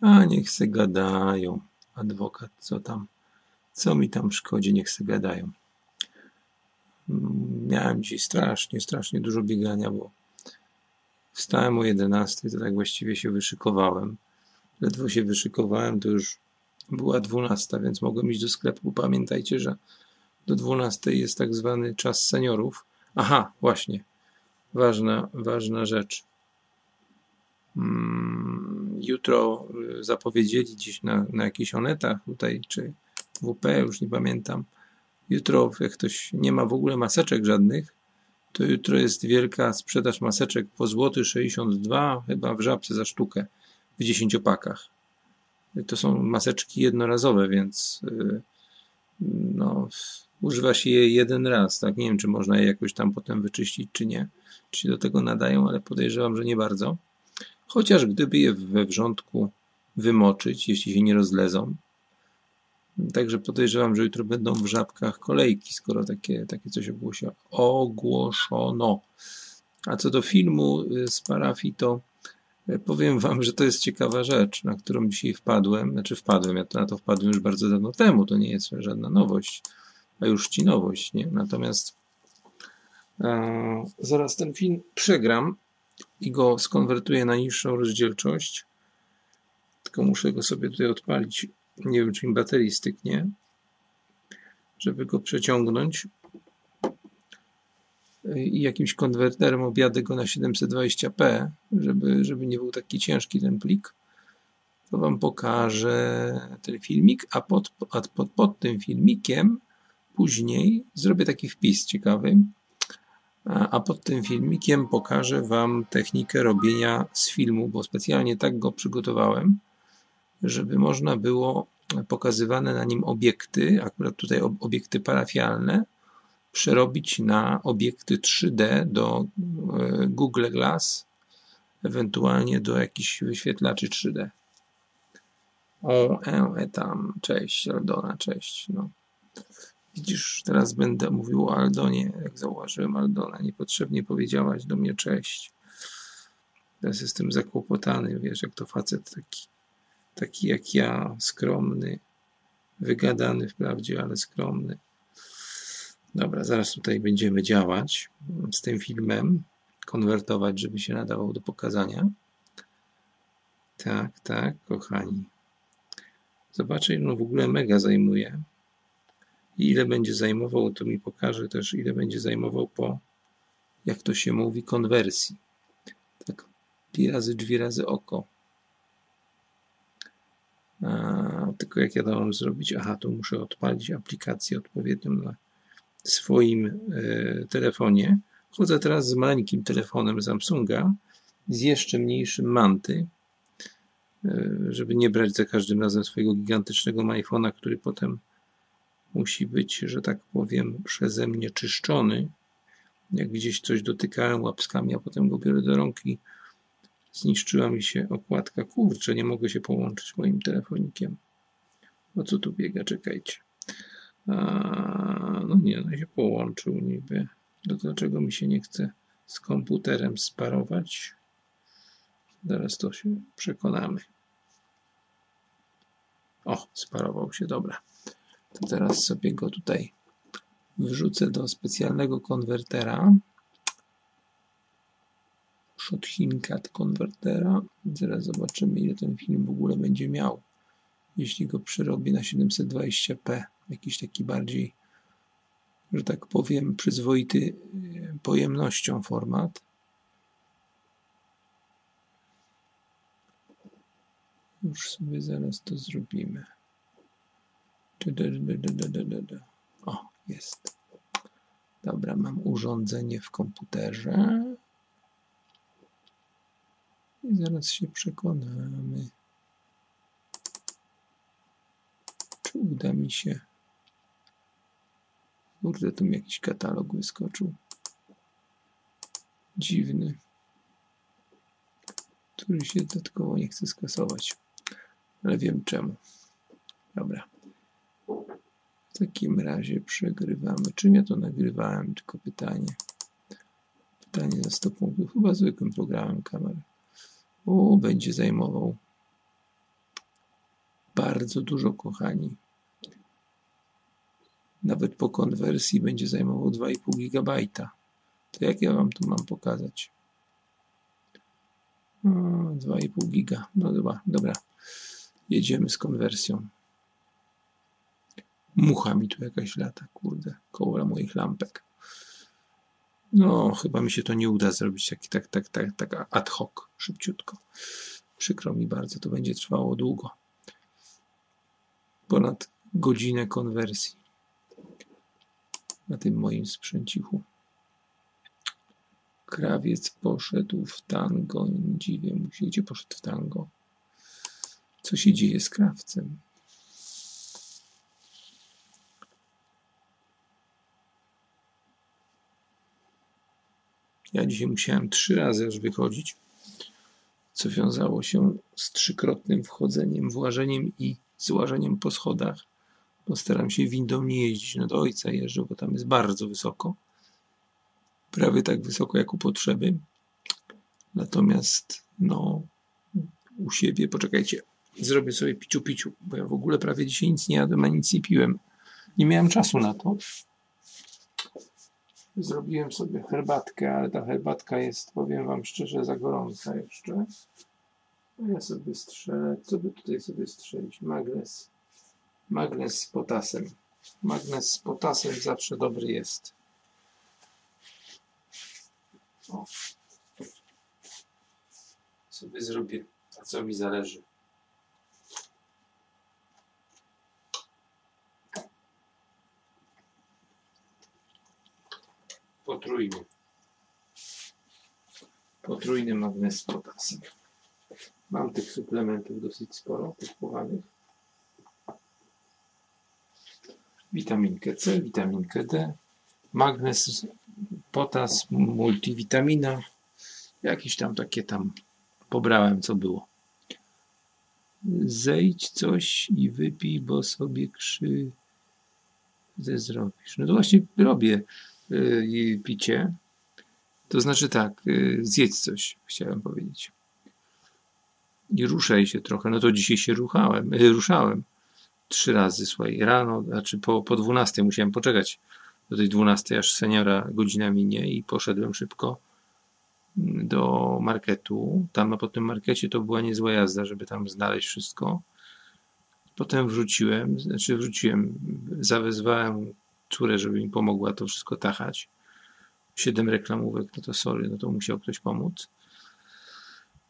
A niech se gadają. Adwokat, co tam? Co mi tam szkodzi, niech se gadają. Mm, Miałem dzisiaj strasznie, strasznie dużo biegania, bo wstałem o 11, to tak właściwie się wyszykowałem. Ledwo się wyszykowałem, to już była 12, więc mogłem iść do sklepu. Pamiętajcie, że do 12 jest tak zwany czas seniorów. Aha, właśnie. Ważna, ważna rzecz. Mm, Jutro y, zapowiedzieli gdzieś na, na jakichś onetach tutaj, czy WP, już nie pamiętam. Jutro, jak ktoś nie ma w ogóle maseczek żadnych, to jutro jest wielka sprzedaż maseczek po złoty 62, chyba w żabce za sztukę, w dziesięciopakach. To są maseczki jednorazowe, więc y, no, używa się je jeden raz, tak? Nie wiem, czy można je jakoś tam potem wyczyścić, czy nie. Czy się do tego nadają, ale podejrzewam, że nie bardzo. Chociaż gdyby je we wrzątku wymoczyć, jeśli się nie rozlezą. Także podejrzewam, że jutro będą w żabkach kolejki, skoro takie, takie coś ogłoszono. A co do filmu y, z parafii, to y, powiem wam, że to jest ciekawa rzecz, na którą dzisiaj wpadłem. Znaczy wpadłem, ja to na to wpadłem już bardzo dawno temu, to nie jest żadna nowość, a już ci nowość, nie? Natomiast e, zaraz ten film przegram i go skonwertuję na niższą rozdzielczość. Tylko muszę go sobie tutaj odpalić. Nie wiem, czy mi baterii styknie, żeby go przeciągnąć. I jakimś konwerterem objadę go na 720p, żeby, żeby nie był taki ciężki ten plik. To Wam pokażę ten filmik, a pod, a pod, pod tym filmikiem później zrobię taki wpis ciekawy, a pod tym filmikiem pokażę Wam technikę robienia z filmu, bo specjalnie tak go przygotowałem, żeby można było pokazywane na nim obiekty, akurat tutaj obiekty parafialne, przerobić na obiekty 3D do e, Google Glass, ewentualnie do jakichś wyświetlaczy 3D. O, e, tam, cześć, Aldona, cześć. No. Widzisz, teraz będę mówił o Aldonie, jak zauważyłem Aldona. Niepotrzebnie powiedziałaś do mnie cześć. Teraz jestem zakłopotany, wiesz, jak to facet taki, taki jak ja, skromny, wygadany wprawdzie, ale skromny. Dobra, zaraz tutaj będziemy działać z tym filmem, konwertować, żeby się nadawał do pokazania. Tak, tak, kochani. Zobaczę, no w ogóle mega zajmuje. I ile będzie zajmował, to mi pokaże też, ile będzie zajmował po, jak to się mówi, konwersji. Tak, pi razy drzwi razy oko. A, tylko jak ja to mam zrobić? Aha, tu muszę odpalić aplikację odpowiednią na swoim e, telefonie. Chodzę teraz z maleńkim telefonem Samsunga, z jeszcze mniejszym manty, e, żeby nie brać za każdym razem swojego gigantycznego iPhone'a, który potem musi być, że tak powiem, przeze mnie czyszczony. Jak gdzieś coś dotykałem łapskami, a potem go biorę do rąk i zniszczyła mi się okładka. Kurczę, nie mogę się połączyć moim telefonikiem. O co tu biega? Czekajcie. A, no nie, no się połączył niby. To dlaczego mi się nie chce z komputerem sparować? Zaraz to się przekonamy. O, sparował się, dobra. To teraz sobie go tutaj wrzucę do specjalnego konwertera. Shothinkat konwertera. Zaraz zobaczymy, ile ten film w ogóle będzie miał, jeśli go przerobię na 720p. Jakiś taki bardziej, że tak powiem, przyzwoity e, pojemnością format. Już sobie zaraz to zrobimy. O, jest. Dobra, mam urządzenie w komputerze. I zaraz się przekonamy, czy uda mi się. Kurde, tu mi jakiś katalog wyskoczył. Dziwny. Który się dodatkowo nie chce skasować. Ale wiem czemu. Dobra. W takim razie przegrywamy. Czym ja to nagrywałem? Tylko pytanie. Pytanie za 100 punktów. Chyba zwykłym programem kamery. O, będzie zajmował bardzo dużo, kochani. Nawet po konwersji będzie zajmował 2,5 gigabajta. To jak ja wam tu mam pokazać? 2,5 giga. No dobra, dobra. Jedziemy z konwersją. Mucha mi tu jakaś lata, kurde, koło moich lampek. No, chyba mi się to nie uda zrobić taki, tak, tak, tak, tak ad hoc, szybciutko. Przykro mi bardzo, to będzie trwało długo. Ponad godzinę konwersji na tym moim sprzęcichu. Krawiec poszedł w tango. Dziwię mu się, gdzie poszedł w tango. Co się dzieje z krawcem? Ja dzisiaj musiałem trzy razy aż wychodzić, co wiązało się z trzykrotnym wchodzeniem, włażeniem i złażeniem po schodach, bo staram się windą nie jeździć. No do ojca jeżdżę, bo tam jest bardzo wysoko. Prawie tak wysoko jak u potrzeby. Natomiast, no, u siebie, poczekajcie, zrobię sobie piciu piciu, bo ja w ogóle prawie dzisiaj nic nie jadłem, a nic nie piłem. Nie miałem czasu na to. Zrobiłem sobie herbatkę, ale ta herbatka jest, powiem Wam szczerze, za gorąca jeszcze. Ja sobie strzelę, co by tutaj sobie strzelić? Magnes. Magnes z potasem. Magnes z potasem zawsze dobry jest. O. Sobie zrobię, a co mi zależy. Potrójny. Potrójny magnes z potasem. Mam tych suplementów dosyć sporo kupowanych. Witaminkę C, witaminkę D, magnes, potas, multivitamina. Jakieś tam takie tam pobrałem, co było. Zejdź coś i wypij, bo sobie krzywdę zrobisz. No to właśnie robię yy, picie. To znaczy tak, yy, zjedz coś, chciałem powiedzieć. I ruszaj się trochę. No to dzisiaj się ruchałem, yy, ruszałem trzy razy, słuchaj, rano, znaczy po, po 12 musiałem poczekać do tej 12, aż seniora godzina minie i poszedłem szybko do marketu. Tam po tym markecie to była niezła jazda, żeby tam znaleźć wszystko. Potem wróciłem, znaczy wróciłem, zawezwałem córę, żeby mi pomogła to wszystko tachać. Siedem reklamówek, no to sorry, no to musiał ktoś pomóc.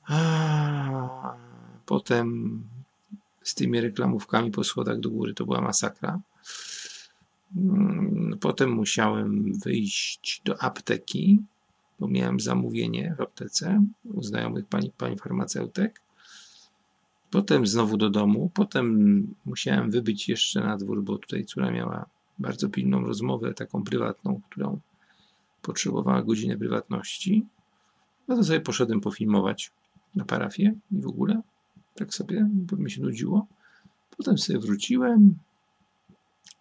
A, potem z tymi reklamówkami po schodach do góry to była masakra. Mm, potem musiałem wyjść do apteki, bo miałem zamówienie w aptece u znajomych pani, pani farmaceutek. Potem znowu do domu. Potem musiałem wybyć jeszcze na dwór, bo tutaj córa miała bardzo pilną rozmowę, taką prywatną, którą potrzebowała godziny prywatności. No to sobie poszedłem pofilmować na parafię i w ogóle. Tak sobie, bo mi się nudziło. Potem sobie wróciłem,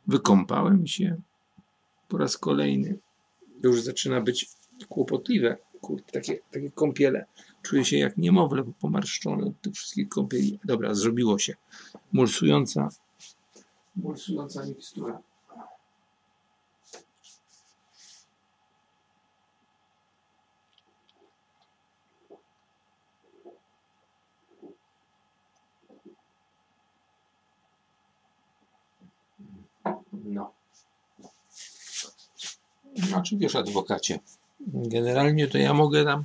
wykąpałem się po raz kolejny. To już zaczyna być kłopotliwe. Kurde, takie, takie kąpiele. Czuję się jak niemowlę pomarszczony od tych wszystkich kąpieli. Dobra, zrobiło się. Mulsująca, mulsująca mikstura. No. Znaczy wiesz, adwokacie, generalnie to ja mogę tam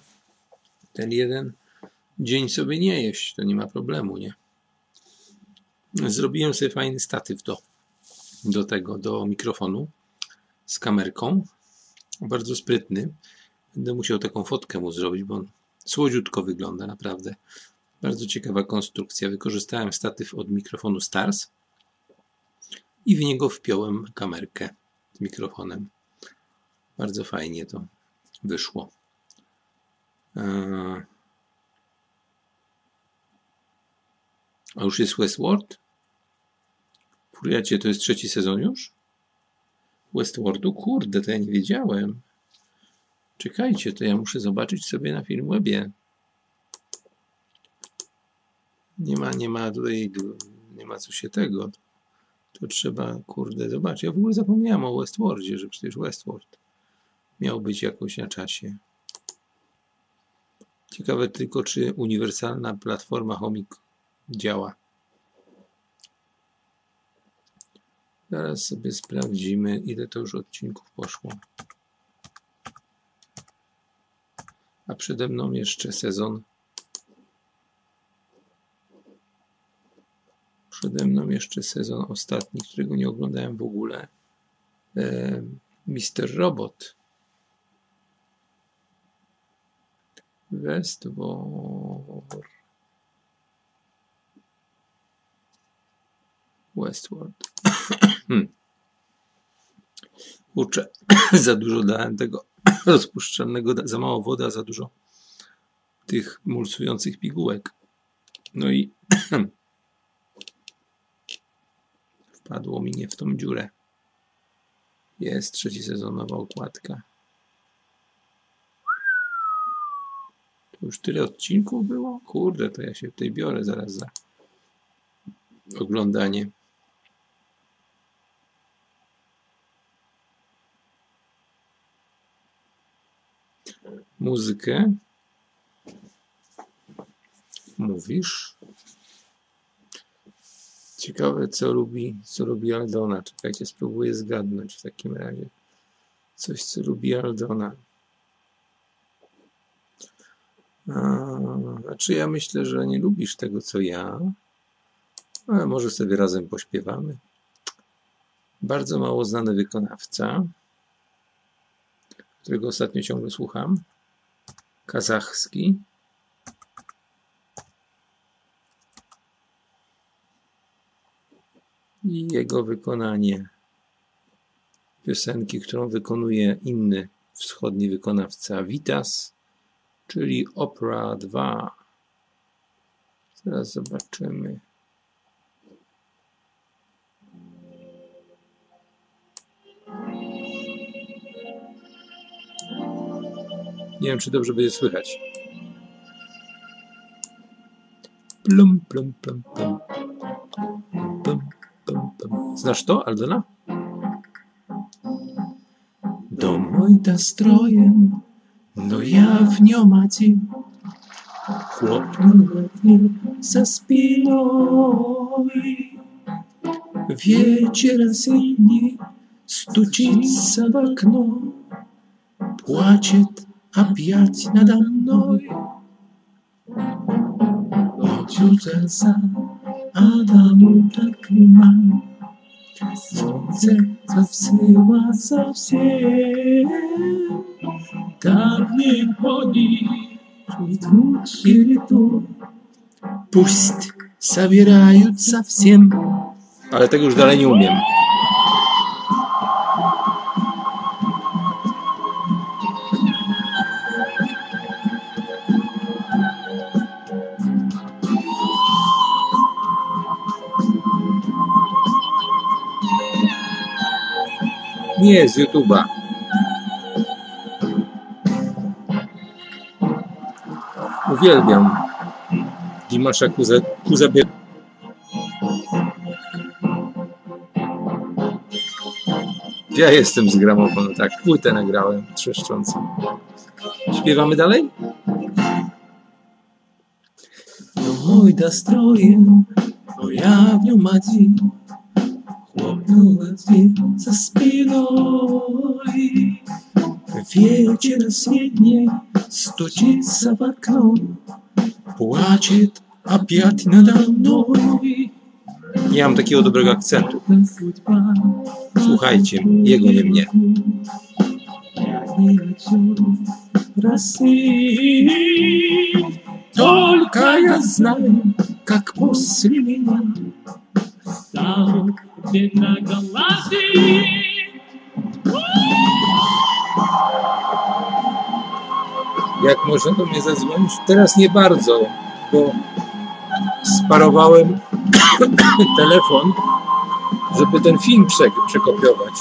ten jeden dzień sobie nie jeść, to nie ma problemu, nie? Zrobiłem sobie fajny statyw do, do tego, do mikrofonu z kamerką. Bardzo sprytny. Będę musiał taką fotkę mu zrobić, bo on słodziutko wygląda, naprawdę. Bardzo ciekawa konstrukcja. Wykorzystałem statyw od mikrofonu Stars i w niego wpiąłem kamerkę z mikrofonem. Bardzo fajnie to wyszło. Eee. A już jest Westworld? Furiacie, to jest trzeci sezon już? Westworldu? Kurde, to ja nie wiedziałem. Czekajcie, to ja muszę zobaczyć sobie na Filmwebie. Nie ma, nie ma tutaj nie ma co się tego. To trzeba, kurde, zobaczyć. Ja w ogóle zapomniałem o Westworldzie, że przecież Westworld miał być jakoś na czasie. Ciekawe tylko, czy uniwersalna platforma Homik działa. Zaraz sobie sprawdzimy, ile to już odcinków poszło. A przede mną jeszcze sezon. Przede mną jeszcze sezon ostatni, którego nie oglądałem w ogóle. E, Mister Robot. Westworld. Westworld. Hmm. Kurczę, za dużo dałem tego rozpuszczalnego, za mało wody, a za dużo tych mulsujących pigułek. No i wpadło mi nie w tą dziurę. Jest trzeci sezonowa okładka. To już tyle odcinków było? Kurde, to ja się tutaj biorę zaraz za oglądanie. muzykę. Mówisz. Ciekawe, co lubi, co lubi Aldona. Czekajcie, spróbuję zgadnąć w takim razie. Coś, co lubi Aldona. Znaczy, ja myślę, że nie lubisz tego, co ja, ale może sobie razem pośpiewamy. Bardzo mało znany wykonawca, którego ostatnio ciągle słucham kazachski i jego wykonanie piosenki, którą wykonuje inny wschodni wykonawca Vitas, czyli Opera 2. Zaraz zobaczymy. Nie wiem, czy dobrze będzie słychać. Plum, plum, plum, plum. plum, plum, plum. Znasz to, Aldona? Do Mojda strojem но я в нем один. Хлопнула дверь со спиной. Вечер осенний стучится в окно, Плачет опять надо мной. Odrzuca Adamu tak ma. Słońce zasyła совсем. Так не ходи, летут и летут. Пусть собирают совсем. Ale tego już dalej nie umiem. Nie z YouTube'a. uwielbiam Dimasza Kuze, Kuzebie. Ja jestem z gramofonu, tak, płytę nagrałem trzeszczącą. Śpiewamy dalej? No mój nastrojem pojawił madzi, chłopiec za spiną. Вечер средний стучится в окно, Płaczet опять надо мной. Nie mam takiego dobrego akcentu. Słuchajcie, jego nie mnie. Только я знаю, как после меня стал ветроголазый. Jak można do mnie zadzwonić? Teraz nie bardzo, bo sparowałem telefon, żeby ten film przek- przekopiować.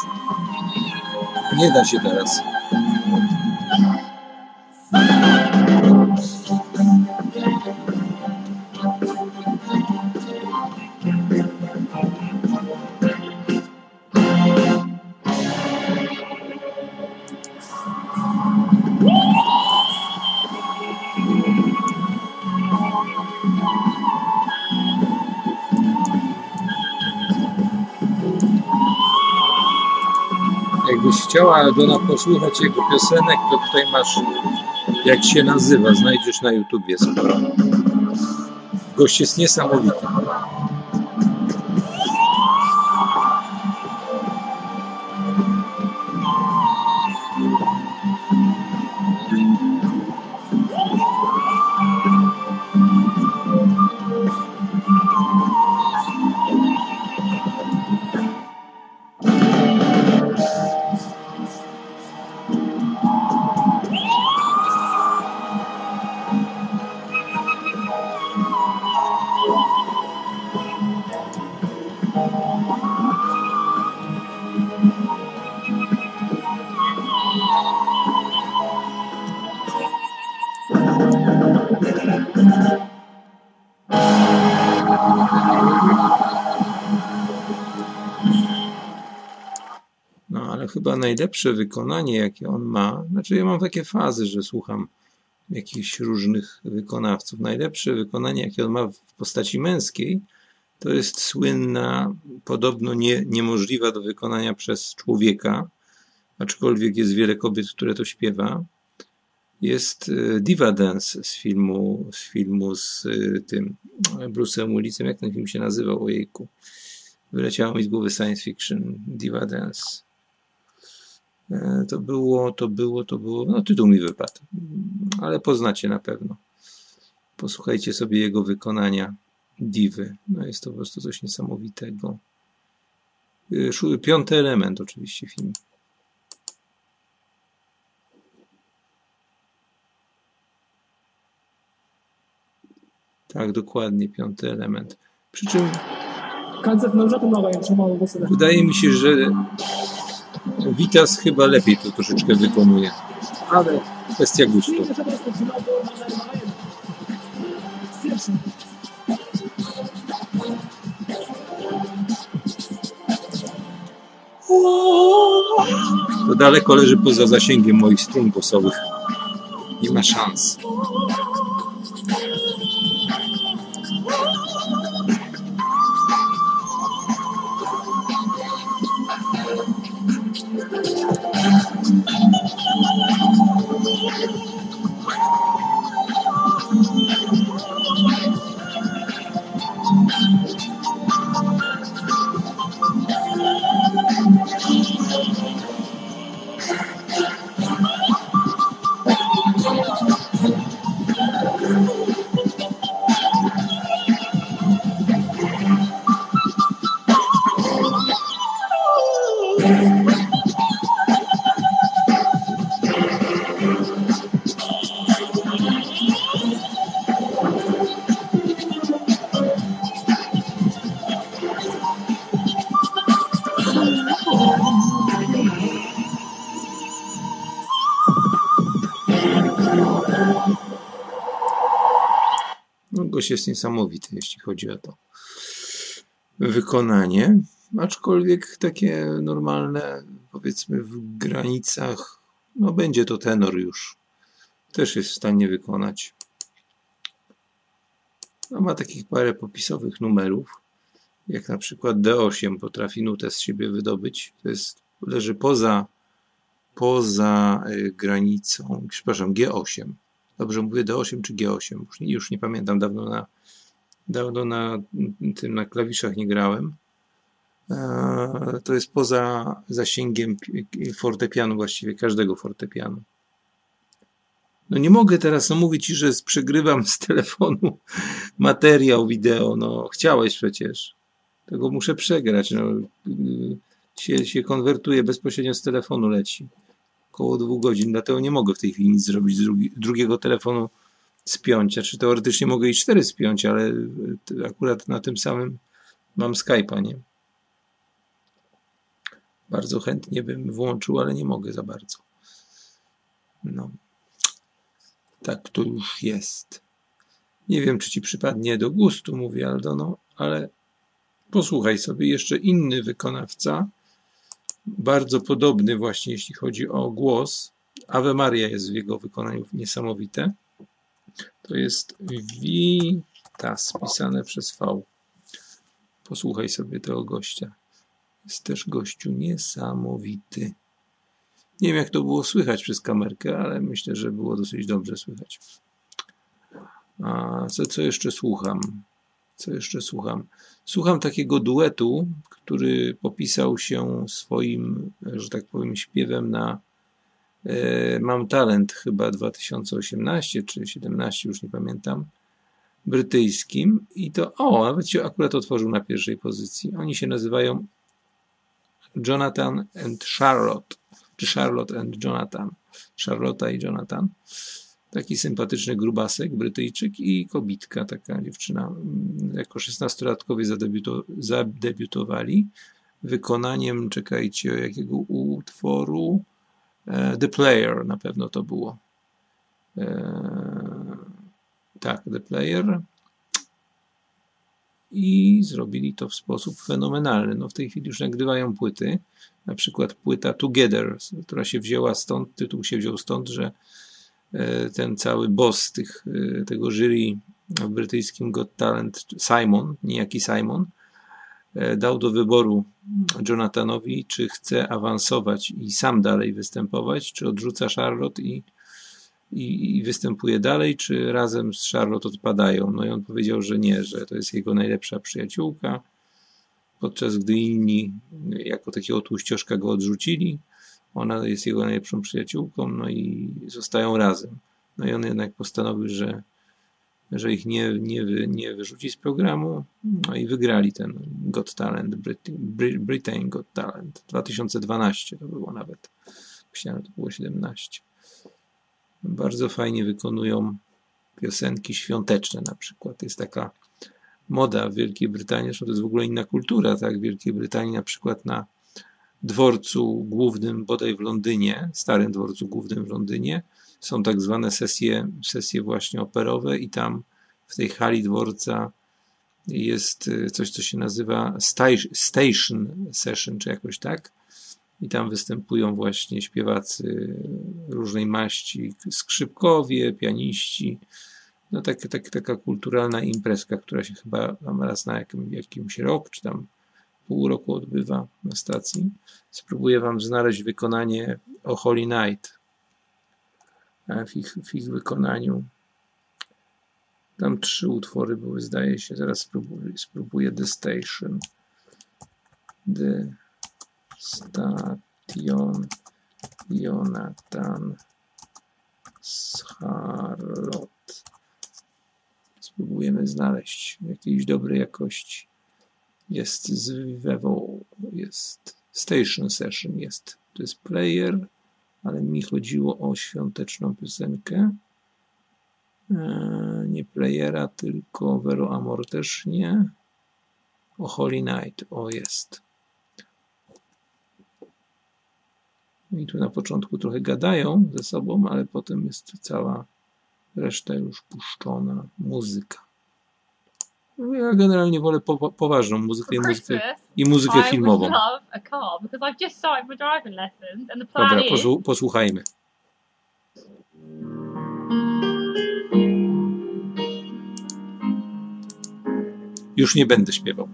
Nie da się teraz. Chciała Aldona posłuchać jego piosenek, to tutaj masz, jak się nazywa, znajdziesz na YouTubie sporo. Gość jest niesamowity. Najlepsze wykonanie, jakie on ma, znaczy ja mam takie fazy, że słucham jakichś różnych wykonawców. Najlepsze wykonanie, jakie on ma w postaci męskiej, to jest słynna, podobno nie, niemożliwa do wykonania przez człowieka, aczkolwiek jest wiele kobiet, które to śpiewa. Jest e, Diva Dance z filmu, z filmu z e, tym Bruce'em Willisem. Jak ten film się nazywał? Ojejku. Wyleciało mi z głowy science fiction. Diva Dance. E, To było, to było, to było. No, tytuł mi wypadł, ale poznacie na pewno. Posłuchajcie sobie jego wykonania Diwy. No, jest to po prostu coś niesamowitego. Szó- Piąty element, oczywiście, film. Tak, dokładnie, piąty element. Przy czym wydaje mi się, że Vitas chyba lepiej to troszeczkę wykonuje. Ale kwestia gustu. To daleko leży poza zasięgiem moich strun głosowych. Nie ma szans. 이노 래. Jest niesamowity, jeśli chodzi o to wykonanie, aczkolwiek takie normalne, powiedzmy w granicach, no będzie to tenor już, też jest w stanie wykonać. No, ma takich parę popisowych numerów, jak na przykład D8 potrafi nutę z siebie wydobyć, to jest, leży poza, poza y, granicą, przepraszam, G8. Dobrze mówię D8 czy G8? Już nie, już nie pamiętam, dawno na, dawno na tym na klawiszach nie grałem. Eee, To jest poza zasięgiem pi- fortepianu, właściwie każdego fortepianu. No nie mogę teraz no mówić ci, że przegrywam z telefonu materiał wideo. No chciałeś przecież. Tego muszę przegrać. No, Yy, się, się konwertuje bezpośrednio z telefonu leci. Około dwóch godzin, dlatego nie mogę w tej chwili nic zrobić z drugi, drugiego telefonu spiąć. Znaczy teoretycznie mogę i cztery spiąć, ale y, akurat na tym samym mam Skype'a, nie? Bardzo chętnie bym włączył, ale nie mogę za bardzo. No. Tak to już jest. Nie wiem, czy ci przypadnie do gustu, mówi Aldono, ale posłuchaj sobie jeszcze inny wykonawca, bardzo podobny właśnie jeśli chodzi o głos. Ave Maria jest w jego wykonaniu niesamowite. To jest Vitas, pisane przez V. Posłuchaj sobie tego gościa. Jest też gościu niesamowity. Nie wiem, jak to było słychać przez kamerkę, ale myślę, że było dosyć dobrze słychać. A co, co jeszcze słucham? Co jeszcze słucham? Słucham takiego duetu, który popisał się swoim, że tak powiem, śpiewem na e, Mam Talent chyba 2018 czy 17, już nie pamiętam, brytyjskim. I to, o, nawet się akurat otworzył na pierwszej pozycji. Oni się nazywają Jonathan and Charlotte, czy Charlotte and Jonathan. Charlotta i Jonathan. Taki sympatyczny grubasek, Brytyjczyk i kobitka, taka dziewczyna. Jako szesnastolatkowie zadebiutowali wykonaniem, czekajcie, jakiego utworu? E, The Player na pewno to było. E, tak, The Player. I zrobili to w sposób fenomenalny. No w tej chwili już nagrywają płyty. Na przykład płyta Together, która się wzięła stąd, tytuł się wziął stąd, że ten cały boss tych, e, tego jury w brytyjskim Got Talent, Simon, niejaki Simon, e, dał do wyboru Jonathanowi, czy chce awansować i sam dalej występować, czy odrzuca Charlotte i i, i występuje dalej, czy razem z Charlotte odpadają. No i on powiedział, że nie, że to jest jego najlepsza przyjaciółka, podczas gdy inni jako takiego tłuścioszka go odrzucili. Ona jest jego najlepszą przyjaciółką, no i zostają razem. No i on jednak postanowił, że, że ich nie, nie, nie wyrzuci z programu, no i wygrali ten Got Talent, Britain Got Talent. 2012 to było nawet. Myślałem, że to było 17 bardzo fajnie wykonują piosenki świąteczne na przykład. Jest taka moda w Wielkiej Brytanii, to jest w ogóle inna kultura, tak? W Wielkiej Brytanii na przykład na dworcu głównym bodaj w Londynie, starym dworcu głównym w Londynie, są tak zwane sesje, sesje właśnie operowe i tam w tej hali dworca jest y, coś, co się nazywa station session, czy jakoś tak i tam występują właśnie śpiewacy różnej maści, skrzypkowie, pianiści. No tak, tak, taka kulturalna imprezka, która się chyba tam raz na jakim, jakimś rok, czy tam pół roku odbywa na stacji. Spróbuję wam znaleźć wykonanie o Holy Night w ich, w ich wykonaniu. Tam trzy utwory były, zdaje się. Zaraz spróbuję, spróbuję The Station. The Station Jonathan Charlotte. Spróbujemy znaleźć jakiejś dobrej jakości. Jest z Vivo, jest Station Session, jest. To jest player, ale mi chodziło o świąteczną piosenkę. Eee, nie playera, tylko Vero Amor też nie. O Holy Night, o jest. I tu na początku trochę gadają ze sobą, ale potem jest cała reszta już puszczona muzyka. No, ja generalnie wolę po, poważną muzykę i muzykę, i muzykę filmową. Dobra, posłuchajmy. Już nie będę śpiewał.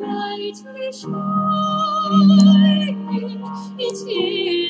brightly shining. It is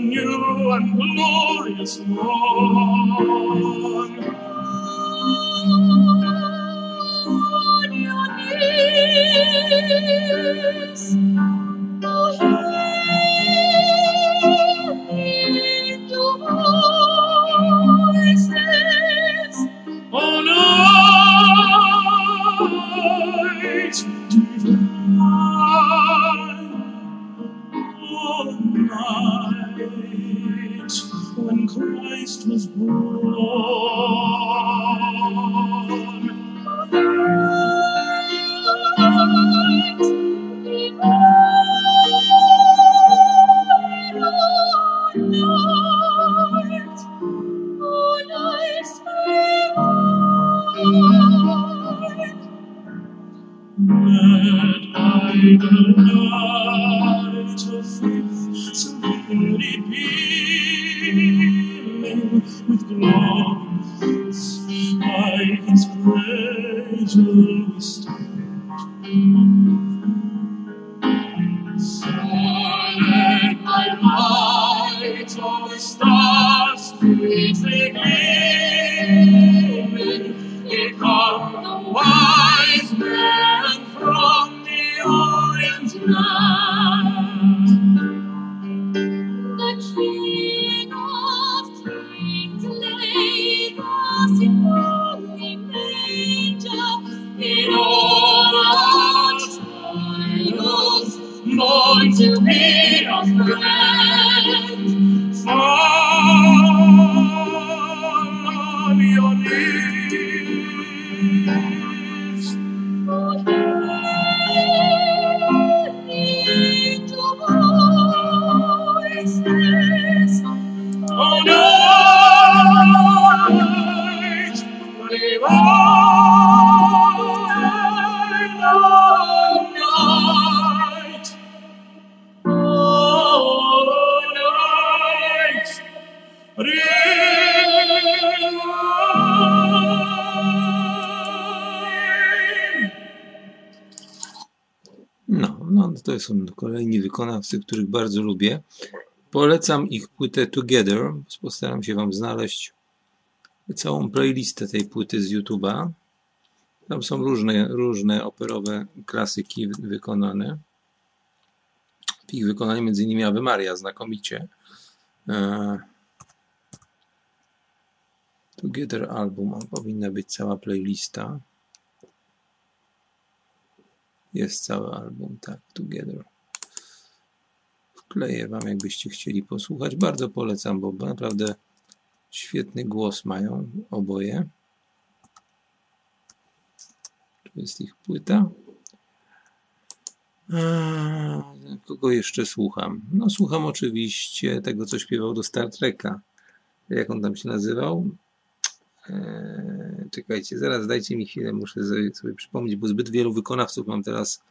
new and glorious morn. On your knees, wykonawcy, których bardzo lubię. Polecam ich płytę Together. Postaram się Wam znaleźć całą playlistę tej płyty z YouTube'a. Tam są różne, różne operowe klasyki wy- wykonane. W ich wykonaniu między innymi Ave Maria znakomicie. E, Together album, powinna być cała playlista. Jest cały album, tak, Together. Wkleję Wam, jakbyście chcieli posłuchać. Bardzo polecam, bo naprawdę świetny głos mają oboje. Tu jest ich płyta. Eee, Kogo jeszcze słucham? No, słucham oczywiście tego, co śpiewał do Star Treka. Jak on tam się nazywał? Eee, czekajcie, zaraz dajcie mi chwilę, muszę sobie przypomnieć, bo zbyt wielu wykonawców mam teraz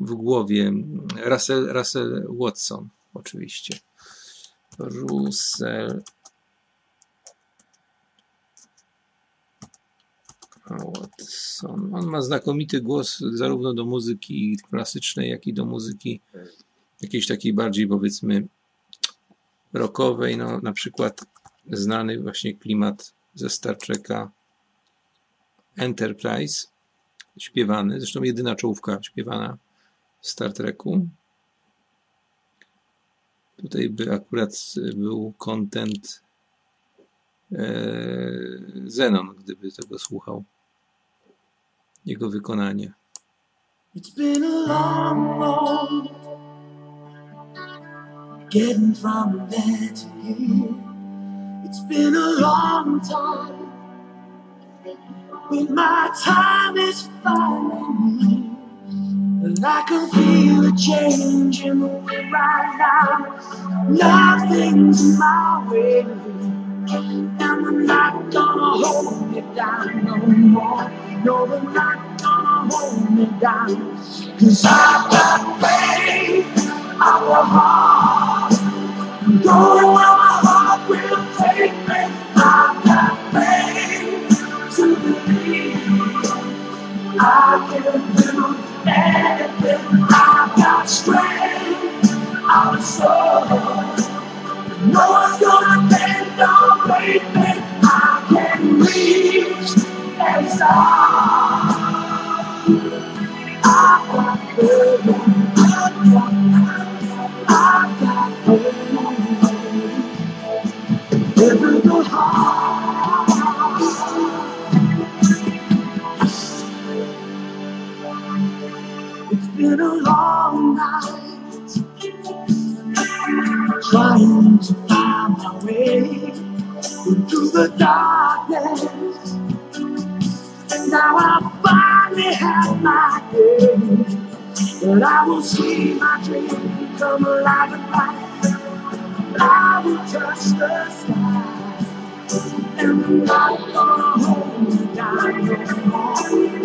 w głowie. Russell, Russell Watson, oczywiście. Russell Watson. On ma znakomity głos zarówno do muzyki klasycznej, jak i do muzyki jakiejś takiej bardziej powiedzmy rockowej. No, na przykład znany właśnie klimat ze Star Treka Enterprise, śpiewany, zresztą jedyna czołówka śpiewana Star Treku. Tutaj by akurat był content e, Zenon, gdyby tego słuchał. Jego wykonanie. It's been a long road getting from there to here. It's been a long time, my time is finally. And I can feel a change in the way right now. Nothing's my way, and they're not gonna hold me down no more. No, they're not gonna hold me down. Cause I've got faith, our heart. Going where my heart will take me. I've got faith to believe I can do anything. I've got strength, I'm soul. No one's gonna bend or break me. I can reach and. I've got. I've got. Been a long night trying to find my way through the darkness. And now I finally have my day. But I will see my dream come alive and. I will touch the sky. And they're not gonna hold me down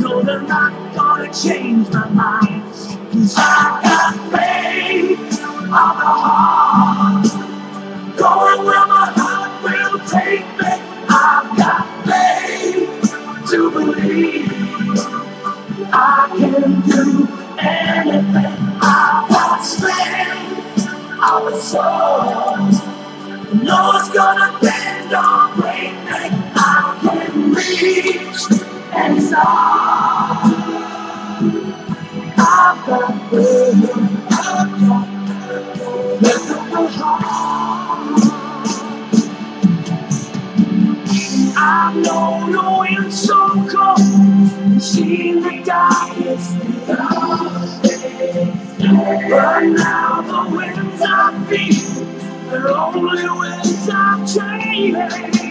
no they're not gonna change my mind. Cause I got faith on the heart. Going where my heart will take me. I've got faith to believe I can do anything. I've got strength of the soul. No one's gonna bend or and start. I've got faith. I've got faith in the heart. I've known the wind so cold, seen the darkest But now the winds I feel, they're only winds of change. I've been through the fire, I've been through the rain, but I've been fine. I'm the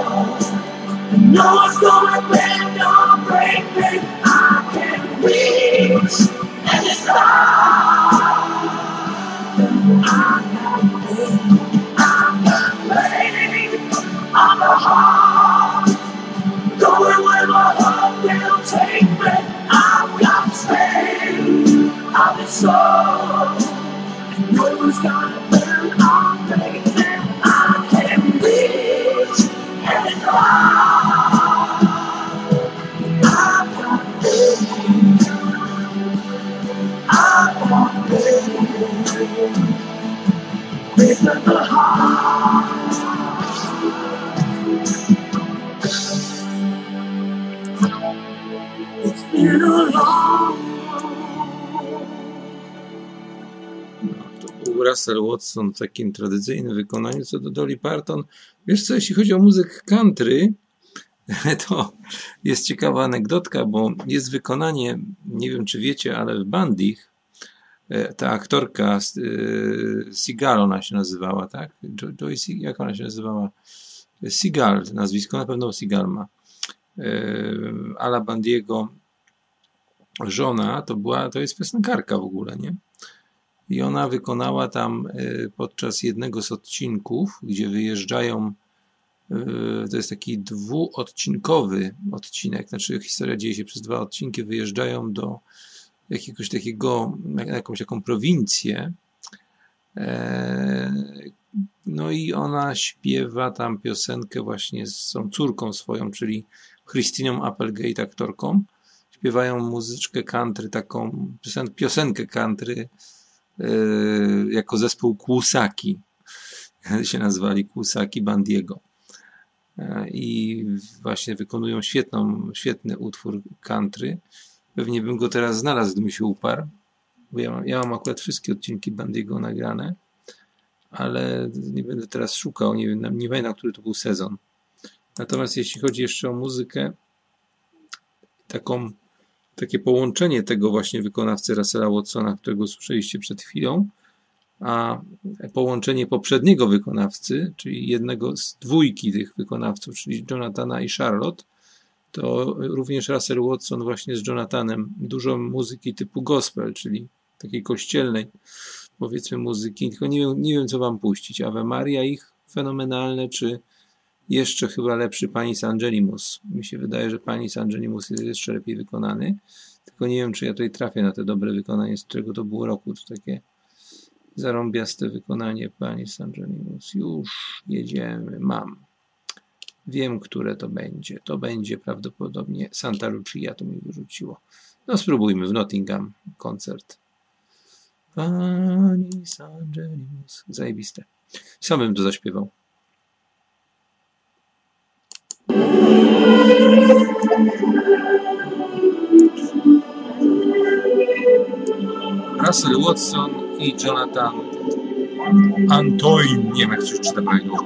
No one's gonna bend or break me. I can reach Russell Watson w takim tradycyjnym wykonaniu co do Dolly Parton. Wiesz co, jeśli chodzi o muzykę country, to jest ciekawa anegdotka, bo jest wykonanie, nie wiem czy wiecie, ale w Bandich e, ta aktorka e, Seagal ona się nazywała, tak? Jo- Joyce, jak ona się nazywała? Seagal, nazwisko na pewno Seagal ma. E, Ala Bandiego żona to była, to jest piosenkarka w ogóle, nie? I ona wykonała tam e, podczas jednego z odcinków, gdzie wyjeżdżają, e, to jest taki dwuodcinkowy odcinek, znaczy historia dzieje się przez dwa odcinki, wyjeżdżają do jakiegoś takiego, jakąś taką prowincję. E, No i ona śpiewa tam piosenkę właśnie z tą córką swoją, czyli Christiną Applegate, aktorką. Śpiewają muzyczkę country, taką piosen- piosenkę country, jako zespół Kłusaki. się nazwali Kłusaki Bandiego. E, I właśnie wykonują świetną, świetny utwór country. Pewnie bym go teraz znalazł, gdybym się uparł, bo ja mam, ja mam akurat wszystkie odcinki Bandiego nagrane, ale nie będę teraz szukał, nie wiem, nie pamiętam, który to był sezon. Natomiast jeśli chodzi jeszcze o muzykę, taką, takie połączenie tego właśnie wykonawcy Russella Watsona, którego słyszeliście przed chwilą, a połączenie poprzedniego wykonawcy, czyli jednego z dwójki tych wykonawców, czyli Jonathana i Charlotte, to również Russell Watson właśnie z Jonathanem dużo muzyki typu gospel, czyli takiej kościelnej, powiedzmy muzyki, tylko nie wiem, nie wiem co wam puścić. Ave Maria ich fenomenalne, czy jeszcze chyba lepszy Panis Angelimus. Mi się wydaje, że Panis Angelimus jest jeszcze lepiej wykonany, tylko nie wiem, czy ja tutaj trafię na te dobre wykonanie, z którego to było roku, to takie zarąbiaste wykonanie Panis Angelimus. Już jedziemy, mam. Wiem, które to będzie. To będzie prawdopodobnie Santa Lucia, to mi wyrzuciło. No spróbujmy w Nottingham koncert. Panis Angelimus. Zajebiste. Sam bym to zaśpiewał. Russell Watson i Jonathan Antoine. Nie wiem, jak się czyta prawidłowo.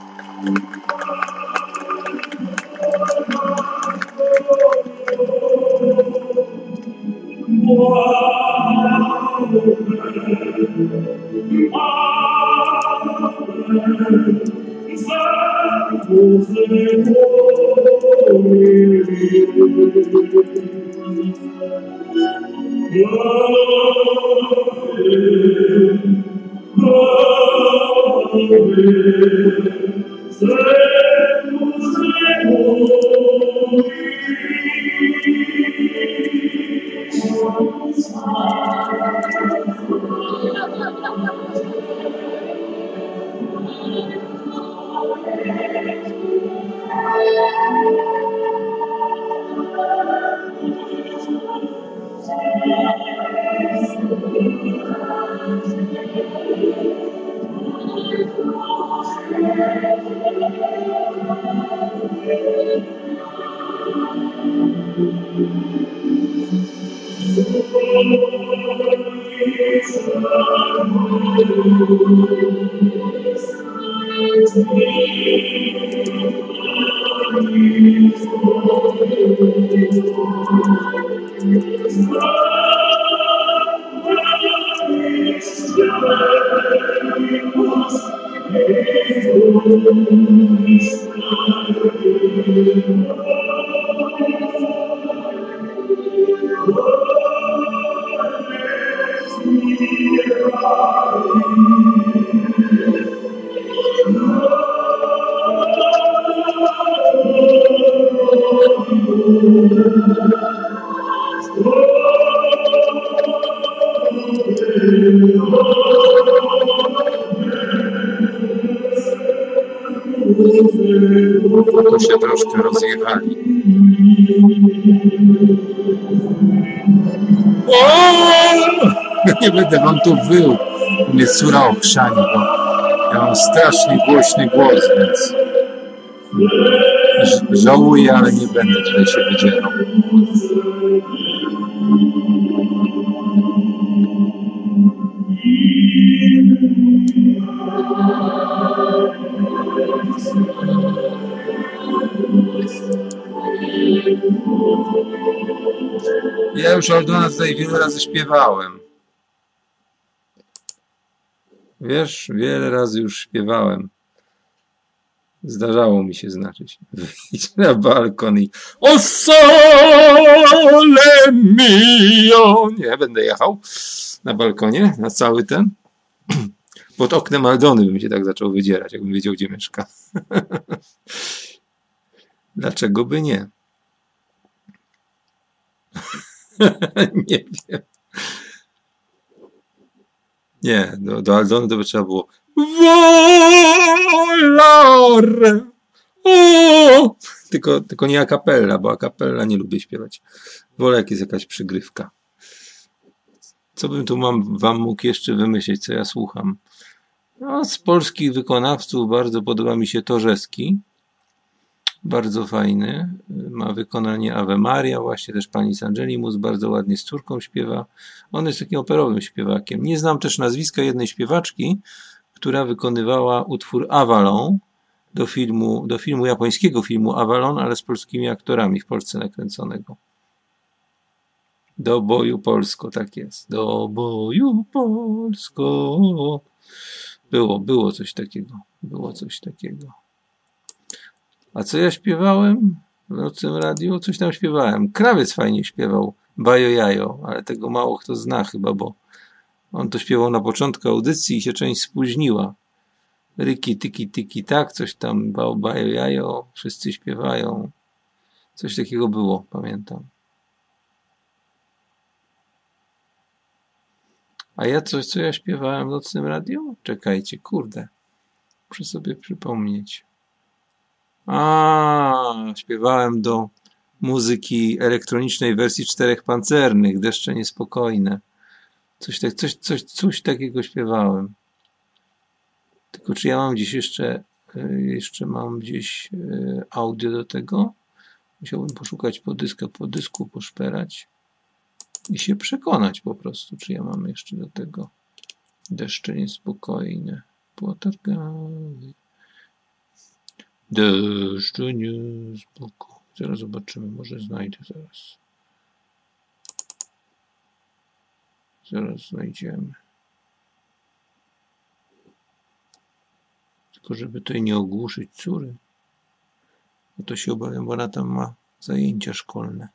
Sanctus, Sanctus, Sanctus, troszkę rozjechali. Nie będę wam tu wył. Mnie córa ochrzani, bo ja mam strasznie głośny głos, więc żałuję, ale nie będę tutaj się wydzierał. Już Aldona tutaj wiele razy śpiewałem. Wiesz, wiele razy już śpiewałem. Zdarzało mi się znaczyć. Wyjść na balkon i O sole mio! Nie, będę jechał na balkonie, na cały ten. Pod oknem Aldony bym się tak zaczął wydzierać, jakbym wiedział, gdzie mieszka. Dlaczego by nie? nie wiem. Nie, do, do Aldony to by trzeba było Volare. O! Tylko, tylko nie a cappella, bo a cappella nie lubię śpiewać. Wolę jak jest jakaś przygrywka. Co bym tu mam, wam mógł jeszcze wymyślić, co ja słucham? No, z polskich wykonawców bardzo podoba mi się Torzeski. Bardzo fajny. Ma wykonanie Ave Maria, właśnie też pani z Angelimus bardzo ładnie z córką śpiewa. On jest takim operowym śpiewakiem. Nie znam też nazwiska jednej śpiewaczki, która wykonywała utwór Avalon do filmu, do filmu japońskiego filmu Avalon, ale z polskimi aktorami w Polsce nakręconego. Do boju Polsko, tak jest. Do boju Polsko. Było, było coś takiego. Było coś takiego. A co ja śpiewałem w nocnym radiu? Coś tam śpiewałem. Krawiec fajnie śpiewał. Bajo Jajo, ale tego mało kto zna chyba, bo on to śpiewał na początku audycji i się część spóźniła. Ryki, tyki, tyki, tak, coś tam, bał, bajo, jajo, wszyscy śpiewają. Coś takiego było, pamiętam. A ja coś, co ja śpiewałem w nocnym radiu? Czekajcie, kurde. Muszę sobie przypomnieć. A, śpiewałem do muzyki elektronicznej wersji czterech pancernych, deszcze niespokojne. Coś, tak, coś, coś, coś takiego śpiewałem. Tylko czy ja mam gdzieś jeszcze, e, jeszcze mam gdzieś e, audio do tego? Musiałbym poszukać po dysku, po dysku poszperać i się przekonać po prostu, czy ja mam jeszcze do tego deszcze niespokojne. Potargały. Deszcze niespokojne. Zaraz zobaczymy, może znajdę zaraz. Zaraz znajdziemy. Tylko żeby tutaj nie ogłuszyć córy. Bo to się obawiam, bo ona tam ma zajęcia szkolne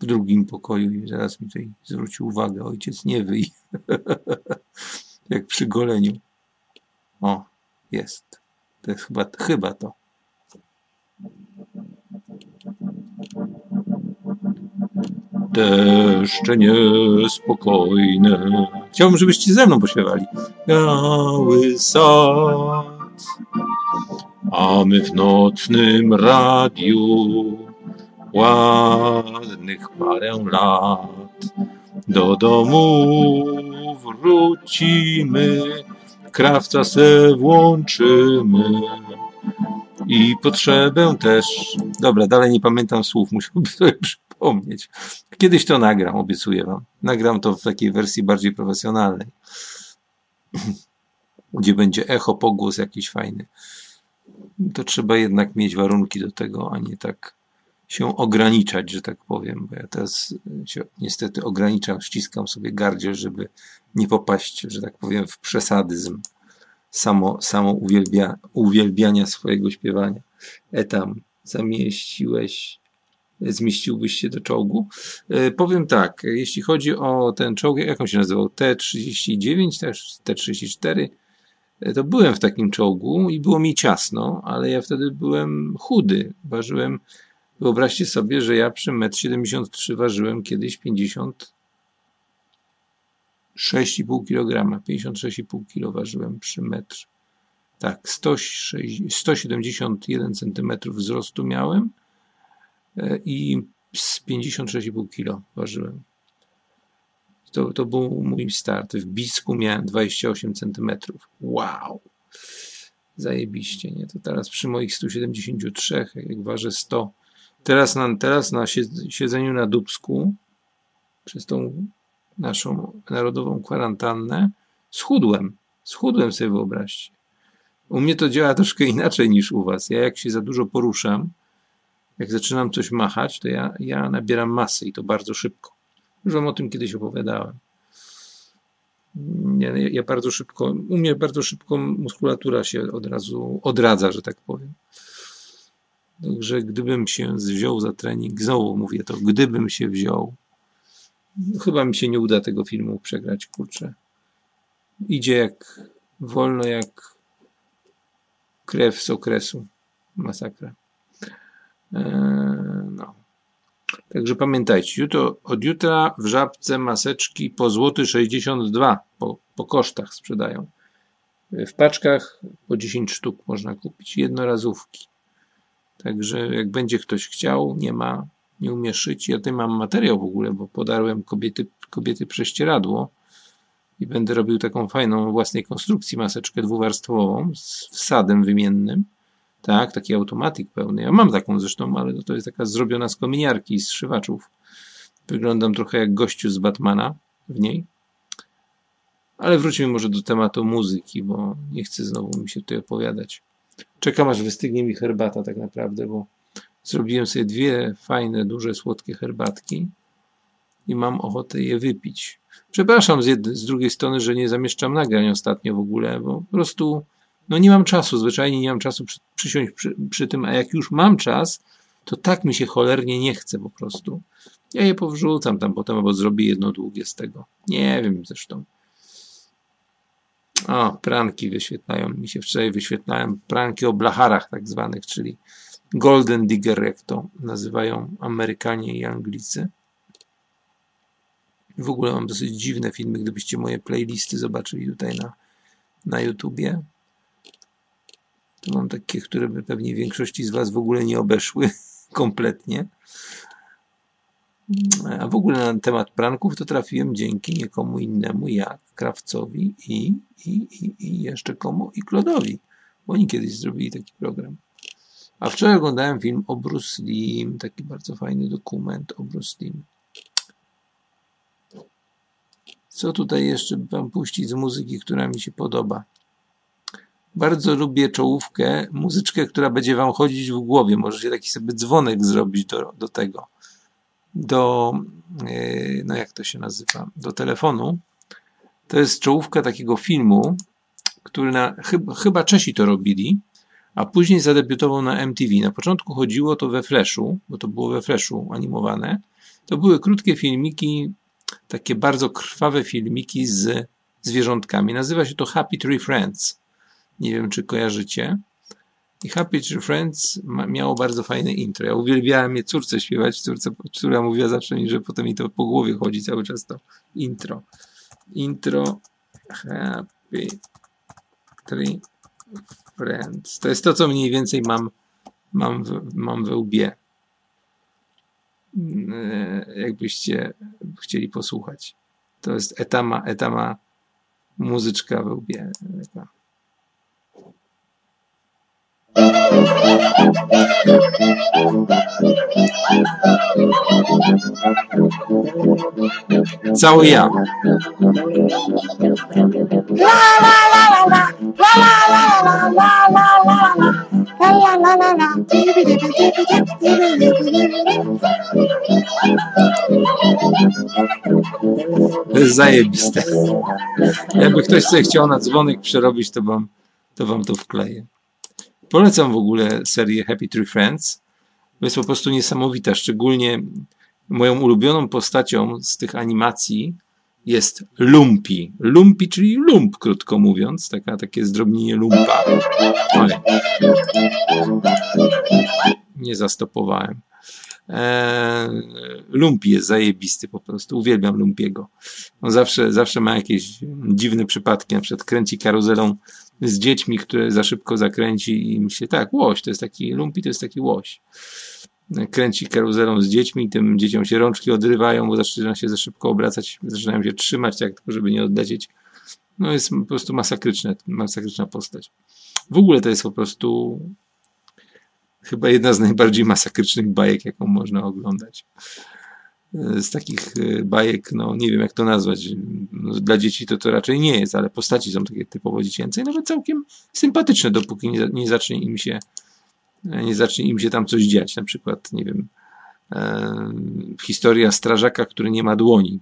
w drugim pokoju i zaraz mi tutaj zwrócił uwagę, ojciec nie wyj. Jak przy goleniu. O, jest. To jest chyba, chyba to. Deszcze niespokojne. Chciałbym, żebyście ze mną pośpiewali. Biały sad, a my w nocnym radiu ładnych parę lat. Do domu wrócimy, krawca se włączymy i potrzebę też. Dobra, dalej nie pamiętam słów, musiałbym sobie przypomnieć. Kiedyś to nagram, obiecuję wam. Nagram to w takiej wersji bardziej profesjonalnej, gdzie będzie echo, pogłos jakiś fajny. To trzeba jednak mieć warunki do tego, a nie tak się ograniczać, że tak powiem, bo ja teraz się niestety ograniczam, ściskam sobie gardziel, żeby nie popaść, że tak powiem, w przesadyzm samo, samo uwielbia, uwielbiania swojego śpiewania. Etam, zamieściłeś, zmieściłbyś się do czołgu? E, powiem tak, jeśli chodzi o ten czołg, jak on się nazywał? T-39, też T-34, e, to byłem w takim czołgu i było mi ciasno, ale ja wtedy byłem chudy. Ważyłem, wyobraźcie sobie, że ja przy 1,73 m ważyłem kiedyś 50 6,5 kg, 56,5 kg ważyłem przy metrze. Tak, 171 cm wzrostu miałem i z 56,5 kg ważyłem. To, to był mój start. W Bisku miałem 28 cm. Wow! Zajebiście, nie? To teraz przy moich 173, jak ważę 100. Teraz na, teraz na siedzeniu na Dubsku, przez tą naszą narodową kwarantannę, schudłem. Schudłem sobie wyobraźcie. U mnie to działa troszkę inaczej niż u was. Ja jak się za dużo poruszam, jak zaczynam coś machać, to ja, ja nabieram masy i to bardzo szybko. Już wam o tym kiedyś opowiadałem. Ja, ja bardzo szybko, u mnie bardzo szybko muskulatura się od razu odradza, że tak powiem. Także gdybym się wziął za trening, znowu mówię to, gdybym się wziął Chyba mi się nie uda tego filmu przegrać, kurczę. Idzie jak wolno jak krew z okresu. Masakra. Eee, no. Także pamiętajcie, jutro, od jutra w żabce maseczki po złoty 62 po, po kosztach sprzedają. W paczkach po 10 sztuk można kupić, jednorazówki. Także jak będzie ktoś chciał, nie ma nie umie szyć. Ja tutaj mam materiał w ogóle, bo podarłem kobiety, kobiety prześcieradło i będę robił taką fajną własnej konstrukcji maseczkę dwuwarstwową z wsadem wymiennym. Tak, taki automatik pełny. Ja mam taką zresztą, ale to jest taka zrobiona z kominiarki z szywaczów. Wyglądam trochę jak gościu z Batmana w niej. Ale wróćmy może do tematu muzyki, bo nie chcę znowu mi się tutaj opowiadać. Czekam aż wystygnie mi herbata tak naprawdę, bo Zrobiłem sobie dwie fajne, duże, słodkie herbatki i mam ochotę je wypić. Przepraszam z, z drugiej strony, że nie zamieszczam nagrań ostatnio w ogóle, bo po prostu no nie mam czasu, zwyczajnie nie mam czasu przy, przysiąść przy, przy tym, a jak już mam czas, to tak mi się cholernie nie chce po prostu. Ja je powrzucam tam potem, albo zrobię jedno długie z tego. Nie wiem zresztą. O, pranki wyświetlają mi się wczoraj, wyświetlałem pranki o blacharach tak zwanych, czyli Golden Digger, jak to nazywają Amerykanie i Anglicy. W ogóle mam dosyć dziwne filmy, gdybyście moje playlisty zobaczyli tutaj na, na YouTubie. To mam takie, które by pewnie większości z Was w ogóle nie obeszły kompletnie. A w ogóle na temat pranków to trafiłem dzięki niekomu innemu jak Krawcowi i, i, i, i jeszcze komu? I Klodowi. Bo oni kiedyś zrobili taki program. A wczoraj oglądałem film o Bruce taki bardzo fajny dokument o Bruce. Co tutaj jeszcze wam puścić z muzyki, która mi się podoba? Bardzo lubię czołówkę, muzyczkę, która będzie wam chodzić w głowie. Możecie taki sobie dzwonek zrobić do, do tego. Do, yy, no jak to się nazywa? Do telefonu. To jest czołówka takiego filmu, który na, chyba, chyba Czesi to robili, a później zadebiutował na MTV. Na początku chodziło to we Flashu, bo to było we Flashu animowane. To były krótkie filmiki, takie bardzo krwawe filmiki z zwierzątkami. Nazywa się to Happy Tree Friends. Nie wiem, czy kojarzycie. I Happy Tree Friends miało bardzo fajne intro. Ja uwielbiałem je córce śpiewać, córce, która mówiła zawsze mi, że potem mi to po głowie chodzi cały czas to intro. Intro Happy Tree Friends. To jest to, co mniej więcej mam, mam, w, mam we łbie. E, jakbyście chcieli posłuchać. To jest etama, etama muzyczka we łbie. Cały ja. To jest zajebiste. Jakby ktoś sobie chciał na dzwonek przerobić, to wam to, wam to wkleję. Polecam w ogóle serię Happy Tree Friends. To jest po prostu niesamowita. Szczególnie moją ulubioną postacią z tych animacji jest Lumpy. Lumpy, czyli lump, krótko mówiąc. Taka, takie zdrobnienie lumpa. Oj. Nie zastopowałem. Eee, Lumpi jest zajebisty po prostu. Uwielbiam Lumpiego. On zawsze, zawsze ma jakieś dziwne przypadki. Na przykład kręci karuzelą z dziećmi, które za szybko zakręci i im się tak, łoś, to jest taki, lumpi to jest taki łoś. Kręci karuzelą z dziećmi, tym dzieciom się rączki odrywają, bo zaczyna się za szybko obracać, zaczynają się trzymać, tak, żeby nie odlecieć. No jest po prostu masakryczne, masakryczna postać. W ogóle to jest po prostu chyba jedna z najbardziej masakrycznych bajek, jaką można oglądać z takich e, bajek, no nie wiem jak to nazwać, no, dla dzieci to to raczej nie jest, ale postaci są takie typowo dziecięce i nawet całkiem sympatyczne, dopóki nie, nie zacznie im się nie zacznie im się tam coś dziać, na przykład, nie wiem, e, historia strażaka, który nie ma dłoni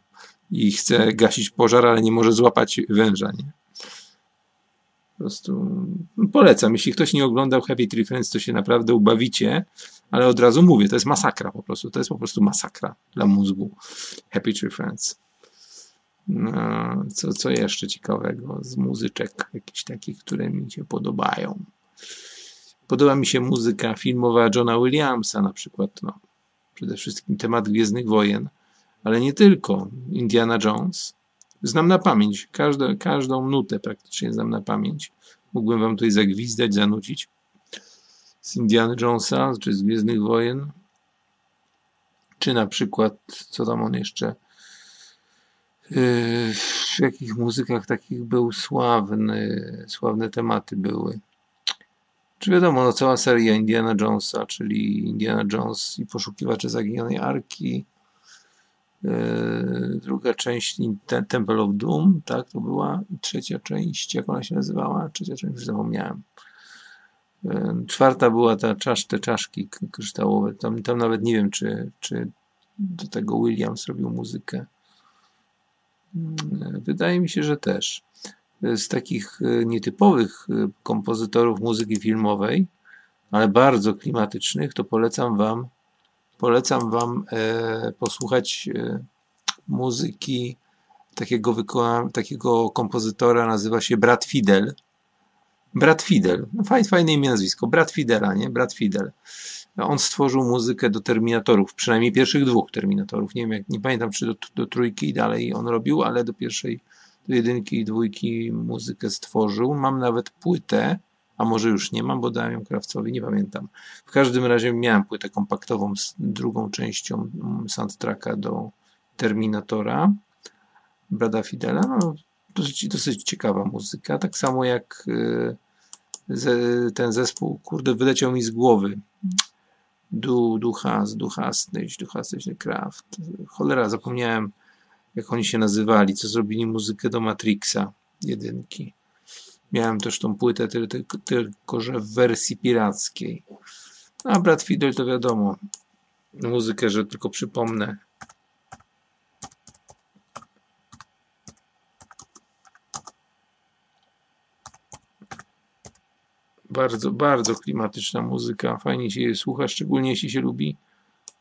i chce gasić pożar, ale nie może złapać węża, nie? Po prostu polecam. Jeśli ktoś nie oglądał Happy Tree Friends, to się naprawdę ubawicie, ale od razu mówię, to jest masakra po prostu. To jest po prostu masakra dla mózgu. Happy Tree Friends. No, co, co jeszcze ciekawego z muzyczek, jakichś takich, które mi się podobają. Podoba mi się muzyka filmowa Johna Williamsa na przykład. No, przede wszystkim temat Gwiezdnych Wojen, ale nie tylko. Indiana Jones. Znam na pamięć. Każdą, każdą nutę praktycznie znam na pamięć. Mógłbym wam tutaj zagwizdać, zanucić z Indiana Jonesa, czy z Gwiezdnych Wojen, czy na przykład, co tam on jeszcze, yy, w jakich muzykach takich był sławny, sławne tematy były. Czy wiadomo, no cała seria Indiana Jonesa, czyli Indiana Jones i poszukiwacze zaginionej arki, yy, druga część Temple of Doom, tak, to była trzecia część, jak ona się nazywała? Trzecia część, już zapomniałem. Czwarta była ta czasz, te czaszki kryształowe. Tam, tam nawet nie wiem, czy, czy do tego Williams robił muzykę. Wydaje mi się, że też. Z takich e, nietypowych e, kompozytorów muzyki filmowej, ale bardzo klimatycznych, to polecam Wam polecam Wam e, posłuchać e, muzyki takiego, takiego kompozytora, nazywa się Brat Fidel. Brat Fidel. Fajne, fajne imię, nazwisko. Brat Fidela, nie? Brat Fidel. On stworzył muzykę do Terminatorów, przynajmniej pierwszych dwóch Terminatorów. Nie wiem, jak, nie pamiętam, czy do, do trójki i dalej on robił, ale do pierwszej, do jedynki i dwójki muzykę stworzył. Mam nawet płytę, a może już nie mam, bo dałem ją Krawcowi, nie pamiętam. W każdym razie miałem płytę kompaktową z drugą częścią soundtracka do Terminatora Brada Fidela. No, dosyć, dosyć ciekawa muzyka, tak samo jak y, ten zespół, kurde, wyleciał mi z głowy. Du, duchas, duchastnyś, duchastnyś Kraft. Cholera, zapomniałem, jak oni się nazywali, co zrobili muzykę do Matrixa jedynki. Miałem też tą płytę, tylko, tylko że w wersji pirackiej. A Brad Fidel to wiadomo. Muzykę, że tylko przypomnę. Bardzo, bardzo klimatyczna muzyka. Fajnie się je słucha, szczególnie jeśli się lubi,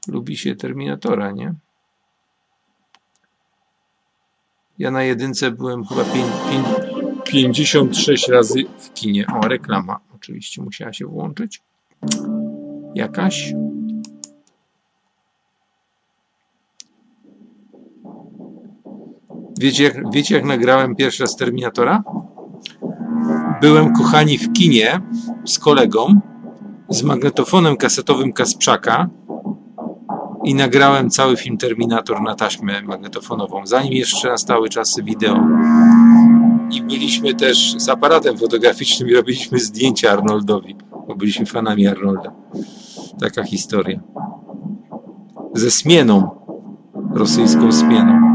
lubi się Terminatora, nie? Ja na jedynce byłem chyba 56 razy w kinie. O, reklama oczywiście musiała się włączyć. Jakaś. Wiecie jak, wiecie, jak nagrałem pierwszy raz Terminatora? Byłem, kochani, w kinie z kolegą z magnetofonem kasetowym Kasprzaka i nagrałem cały film Terminator na taśmę magnetofonową, zanim jeszcze nastały czasy wideo. I byliśmy też z aparatem fotograficznym i robiliśmy zdjęcia Arnoldowi, bo byliśmy fanami Arnolda. Taka historia. Ze smieną, rosyjską smieną.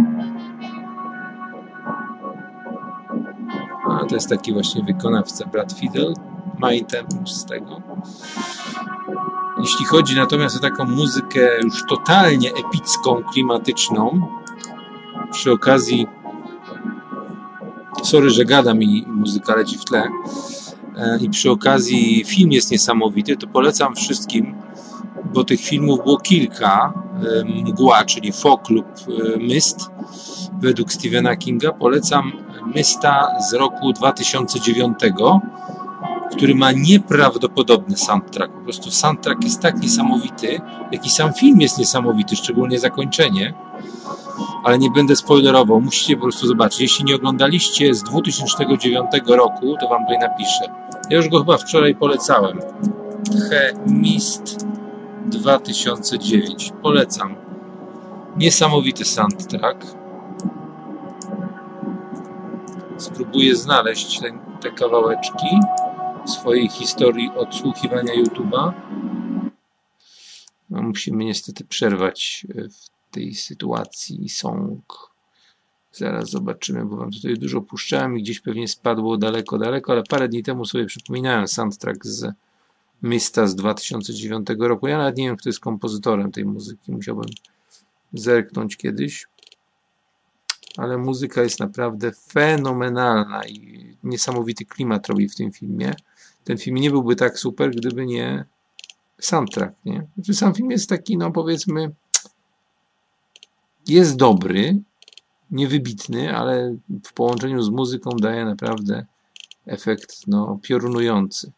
To jest taki właśnie wykonawca, Brad Fidel. Main z tego. Jeśli chodzi natomiast o taką muzykę już totalnie epicką, klimatyczną, przy okazji sorry, że gadam i muzyka leci w tle e, i przy okazji film jest niesamowity, to polecam wszystkim, bo tych filmów było kilka, e, Mgła, czyli Fog lub e, Mist, według Stephena Kinga, polecam Mysta z roku 2009, który ma nieprawdopodobny soundtrack. Po prostu soundtrack jest tak niesamowity, jak i sam film jest niesamowity, szczególnie zakończenie. Ale nie będę spoilerował, musicie po prostu zobaczyć. Jeśli nie oglądaliście z 2009 roku, to wam tutaj napiszę. Ja już go chyba wczoraj polecałem. The Mist 2009. Polecam. Niesamowity soundtrack. Spróbuję znaleźć te, te kawałeczki swojej historii odsłuchiwania YouTube'a. No, musimy niestety przerwać e, w tej sytuacji song. Zaraz zobaczymy, bo wam tutaj dużo puszczałem i gdzieś pewnie spadło daleko, daleko, ale parę dni temu sobie przypominałem soundtrack z Mista z 2009 roku. Ja nawet nie wiem, kto jest kompozytorem tej muzyki. Musiałbym zerknąć kiedyś. Ale muzyka jest naprawdę fenomenalna i niesamowity klimat robi w tym filmie ten film nie byłby tak super, gdyby nie soundtrack, nie? Znaczy sam film jest taki, no powiedzmy, jest dobry, niewybitny, ale w połączeniu z muzyką daje naprawdę efekt, no, piorunujący.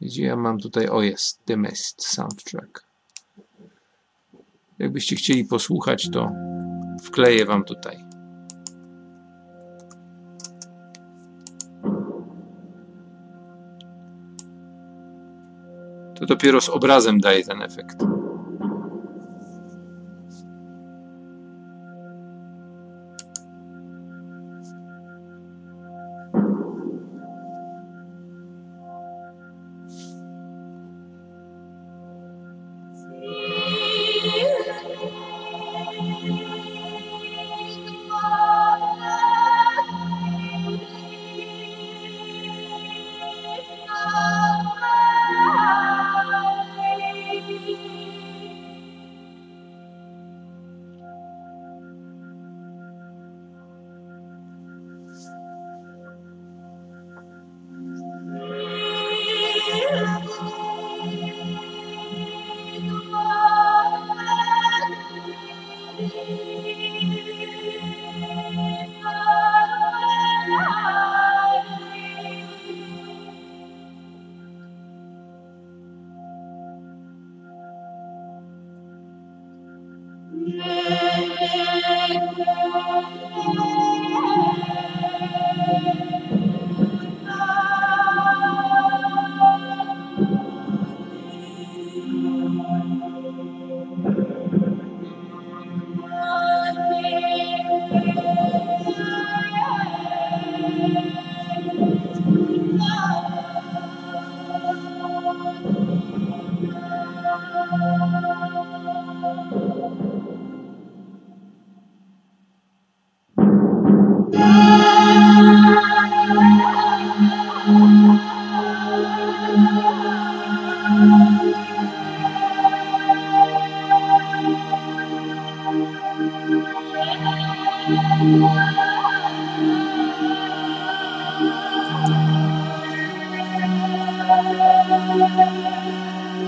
Gdzie ja mam tutaj, o jest, The Mist Soundtrack. Jakbyście chcieli posłuchać, to wkleję wam tutaj. to dopiero z obrazem daje ten efekt.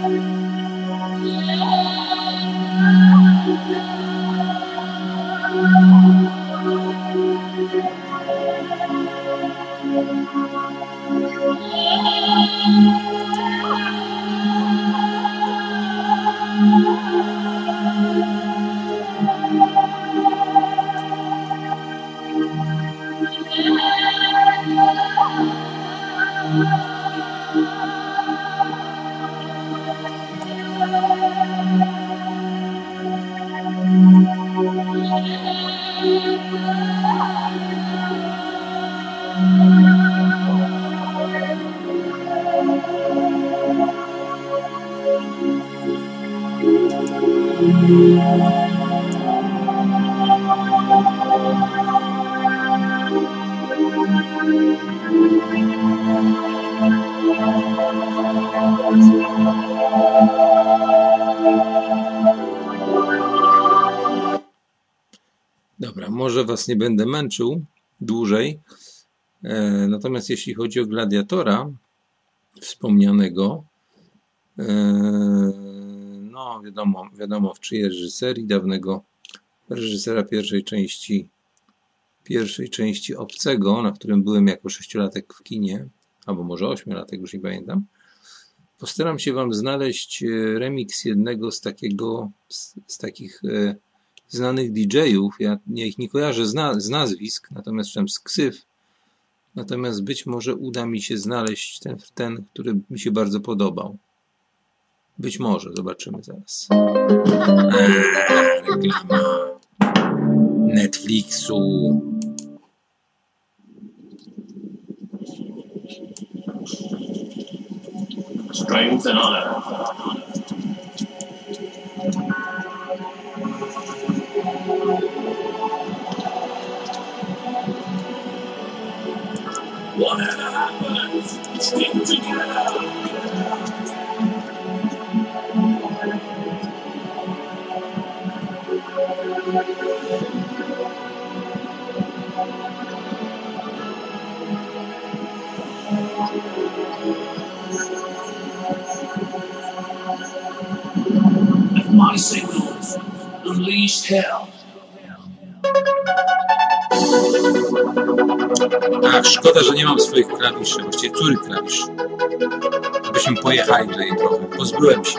Dobra, może Was nie będę męczył dłużej. E, natomiast jeśli chodzi o gladiatora wspomnianego, e, no wiadomo, wiadomo w czyjej reżyserii dawnego reżysera pierwszej części pierwszej części Obcego, na którym byłem jako sześciolatek w kinie, albo może ośmiolatek, już nie pamiętam. Postaram się Wam znaleźć e, remix jednego z takiego, z, z takich znanych DJ-ów. Ja, ich nie kojarzę z, na, z nazwisk, natomiast czytam z ksyw. Natomiast być może uda mi się znaleźć ten, ten, który mi się bardzo podobał. Być może, zobaczymy zaraz. Eee, reklama Netflixu. Strength and honor. At my signals, unleash hell. Ach, szkoda, że nie mam swoich klawiszy, właściwie który klawisz. Byśmy pojechali tutaj trochę. Pozbyłem się.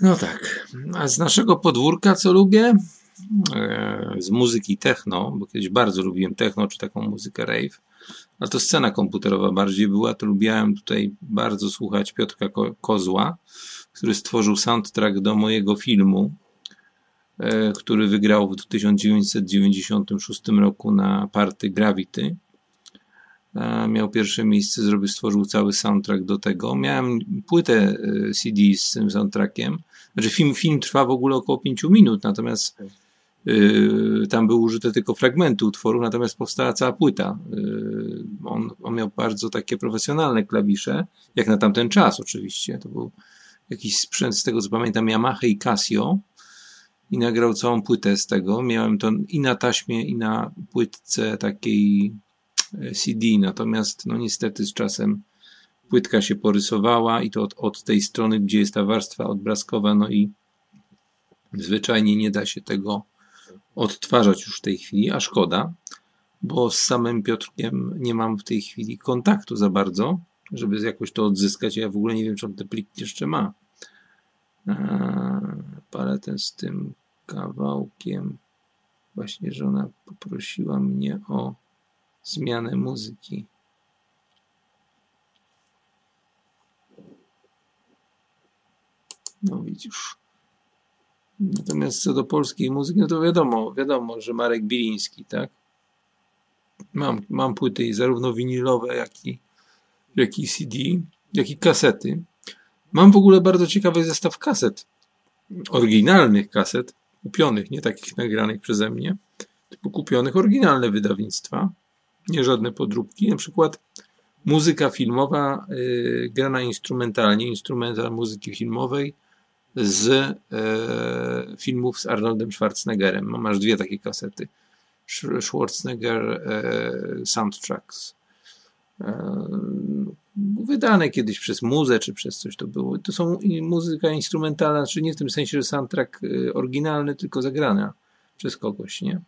No tak. A z naszego podwórka co lubię? E, Z muzyki techno, bo kiedyś bardzo lubiłem techno, czy taką muzykę rave. A to scena komputerowa bardziej była, to lubiałem tutaj bardzo słuchać Piotrka Ko- Kozła, który stworzył soundtrack do mojego filmu, e, który wygrał w 1996 roku na party Gravity. E, Miał pierwsze miejsce, zrobił, stworzył cały soundtrack do tego. Miałem płytę e, CD z tym soundtrackiem. Znaczy film, film trwa w ogóle około 5 minut, natomiast e, tam były użyte tylko fragmenty utworu, natomiast powstała cała płyta. E, On, on miał bardzo takie profesjonalne klawisze, jak na tamten czas oczywiście. To był jakiś sprzęt, z tego co pamiętam, Yamaha i Casio i nagrał całą płytę z tego. Miałem to i na taśmie, i na płytce takiej e, CD, natomiast no niestety z czasem płytka się porysowała i to od, od tej strony, gdzie jest ta warstwa odblaskowa, no i zwyczajnie nie da się tego odtwarzać już w tej chwili, a szkoda, bo z samym Piotrkiem nie mam w tej chwili kontaktu za bardzo, żeby jakoś to odzyskać. Ja w ogóle nie wiem, czy on te pliki jeszcze ma. Paletę z tym kawałkiem. Właśnie żona poprosiła mnie o zmianę muzyki. No widzisz. Natomiast co do polskiej muzyki, no to wiadomo, wiadomo, że Marek Biliński, tak? Mam, mam płyty zarówno winylowe, jak i, jak i CD, jak i kasety. Mam w ogóle bardzo ciekawy zestaw kaset. Oryginalnych kaset, kupionych, nie takich nagranych przeze mnie, tylko kupionych, oryginalne wydawnictwa, nie żadne podróbki. Na przykład muzyka filmowa y, grana instrumentalnie, instrumental muzyki filmowej z e, filmów z Arnoldem Schwarzeneggerem. Mam aż dwie takie kasety. Sch- Schwarzenegger e, Soundtracks. E, wydane kiedyś przez muzę, czy przez coś to było. To są muzyka instrumentalna, czy nie w tym sensie, że soundtrack oryginalny, tylko zagrana przez kogoś, nie?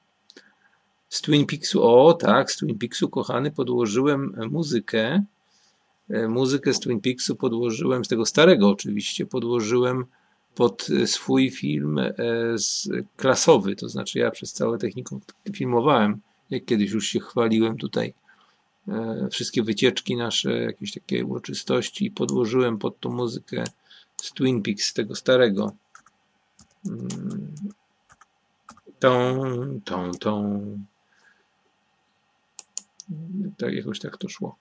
Z Twin Peaksu, o tak, z Twin Peaksu, kochany, podłożyłem muzykę. Muzykę z Twin Peaksu podłożyłem, z tego starego oczywiście, podłożyłem pod e, swój film e, klasowy, to znaczy ja przez całe technikum filmowałem, jak kiedyś już się chwaliłem tutaj e, wszystkie wycieczki nasze, jakieś takie uroczystości podłożyłem pod tą muzykę z Twin Peaks, tego starego. Mm. Tą, tą, tą. Tak, jakoś tak to szło.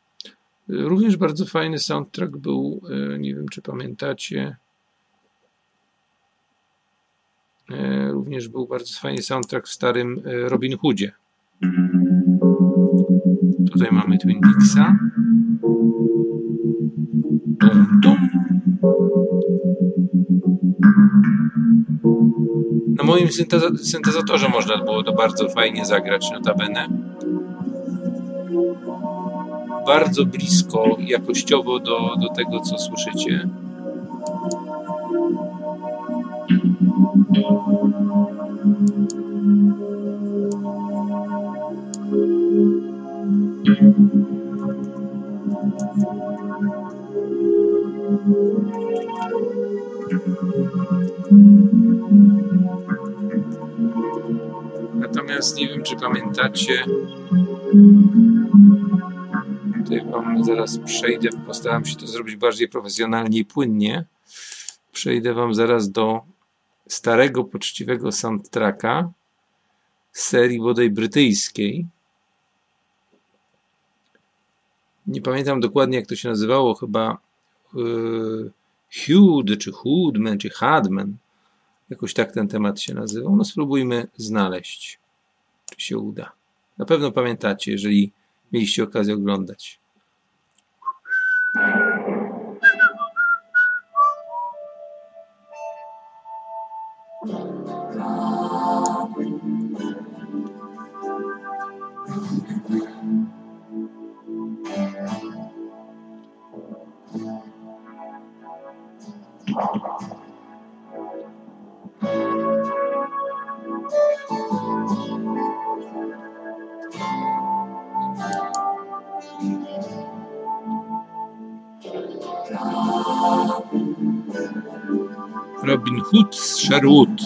Również bardzo fajny soundtrack był, nie wiem czy pamiętacie, E, Również był bardzo fajny soundtrack w starym e, Robin Hoodzie. Tutaj mamy Twin Peaksa. Na moim synteza- syntezatorze można było to bardzo fajnie zagrać, notabene. Bardzo blisko jakościowo do, do tego, co słyszycie. Natomiast nie wiem, czy pamiętacie. Tutaj Wam zaraz przejdę. Postaram się to zrobić bardziej profesjonalnie i płynnie. Przejdę Wam zaraz do starego, poczciwego soundtracka serii bodaj brytyjskiej. Nie pamiętam dokładnie, jak to się nazywało, chyba yy, Hud, czy Hoodman, czy Hadman. Jakoś tak ten temat się nazywał. No spróbujmy znaleźć, czy się uda. Na pewno pamiętacie, jeżeli mieliście okazję oglądać. Robin Hood z Sherwood.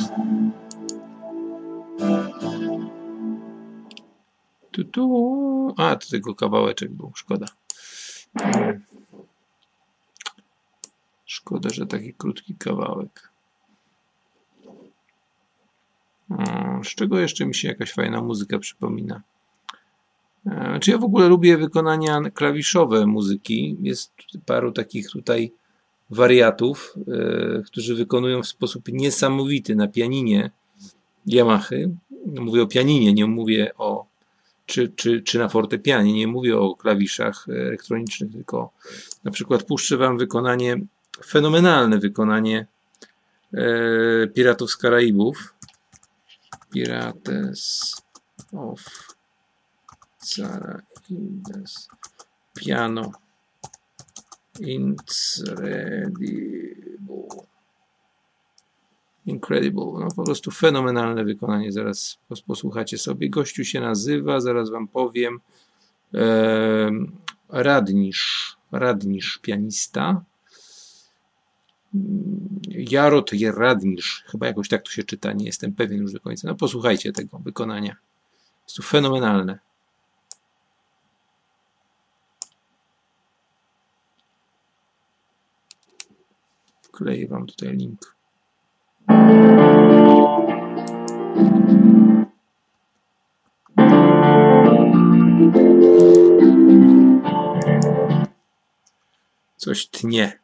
Tu, tu. A, to tylko kawałeczek był, szkoda. Szkoda, że taki krótki kawałek. Z czego jeszcze mi się jakaś fajna muzyka przypomina? E, czy ja w ogóle lubię wykonania klawiszowe muzyki? Jest paru takich tutaj wariatów, e, którzy wykonują w sposób niesamowity na pianinie Yamahy. Mówię o pianinie, nie mówię o czy, czy, czy na fortepianie, nie mówię o klawiszach elektronicznych, tylko na przykład puszczę Wam wykonanie, fenomenalne wykonanie e, Piratów z Karaibów. Pirates of Caraibes. Piano. Incredible. Incredible. No po prostu fenomenalne wykonanie. Zaraz posłuchacie sobie. Gościu się nazywa, zaraz wam powiem. Radnisz. Radnisz, pianista. Jarot Radnisz. Chyba jakoś tak to się czyta. Nie jestem pewien już do końca. No posłuchajcie tego wykonania. Jest to fenomenalne. Wkleję Wam tutaj link. Coś tnie.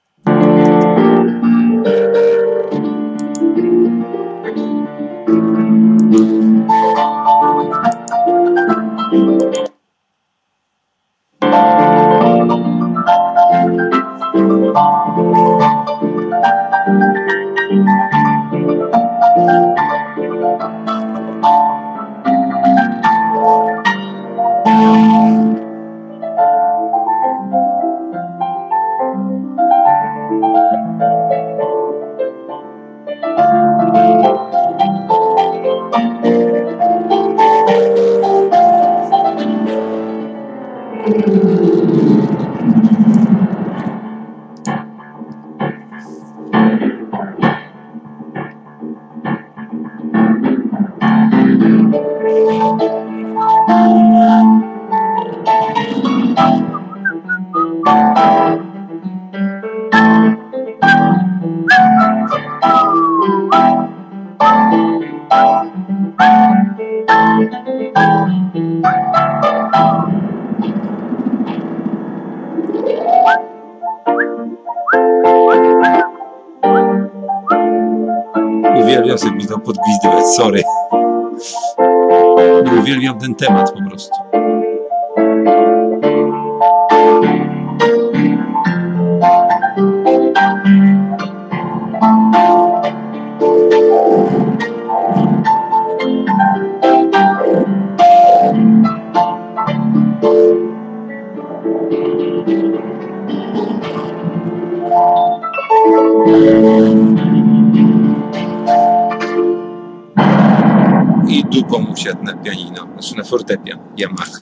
I dupą usiadł na pianino, znaczy na fortepian Yamaha.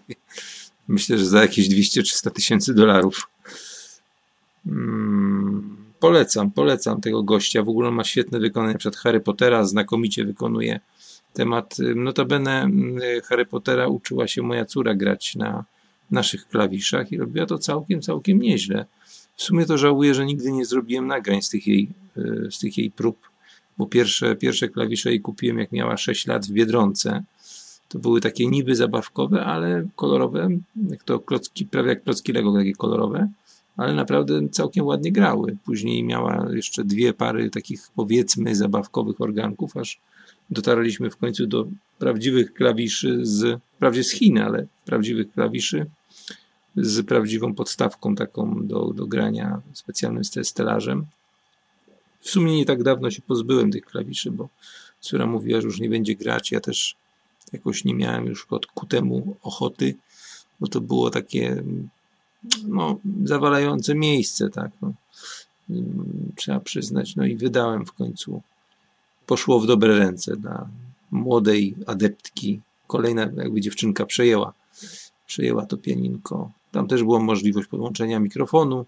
Myślę, że za jakieś 200-300 tysięcy dolarów. Mm, polecam, polecam tego gościa. W ogóle ma świetne wykonanie przed Harry Pottera, znakomicie wykonuje temat. Notabene mm, Harry Pottera uczyła się moja córa grać na naszych klawiszach i robiła to całkiem, całkiem nieźle. W sumie to żałuję, że nigdy nie zrobiłem nagrań z tych jej, y, z tych jej prób, bo pierwsze, pierwsze klawisze jej kupiłem jak miała 6 lat w Biedronce. To były takie niby zabawkowe, ale kolorowe, jak to klocki, prawie jak klocki Lego, takie kolorowe, ale naprawdę całkiem ładnie grały. Później miała jeszcze dwie pary takich powiedzmy zabawkowych organków, aż dotarliśmy w końcu do prawdziwych klawiszy z, wprawdzie z Chin, ale prawdziwych klawiszy z prawdziwą podstawką taką do, do grania specjalnym stelażem. W sumie nie tak dawno się pozbyłem tych klawiszy, bo córa mówiła, że już nie będzie grać. Ja też jakoś nie miałem już od ku temu ochoty, bo to było takie no, zawalające miejsce, tak. No. Trzeba przyznać. No i wydałem w końcu. Poszło w dobre ręce dla młodej adeptki. Kolejna jakby dziewczynka przejęła, przejęła to pianinko. Tam też była możliwość podłączenia mikrofonu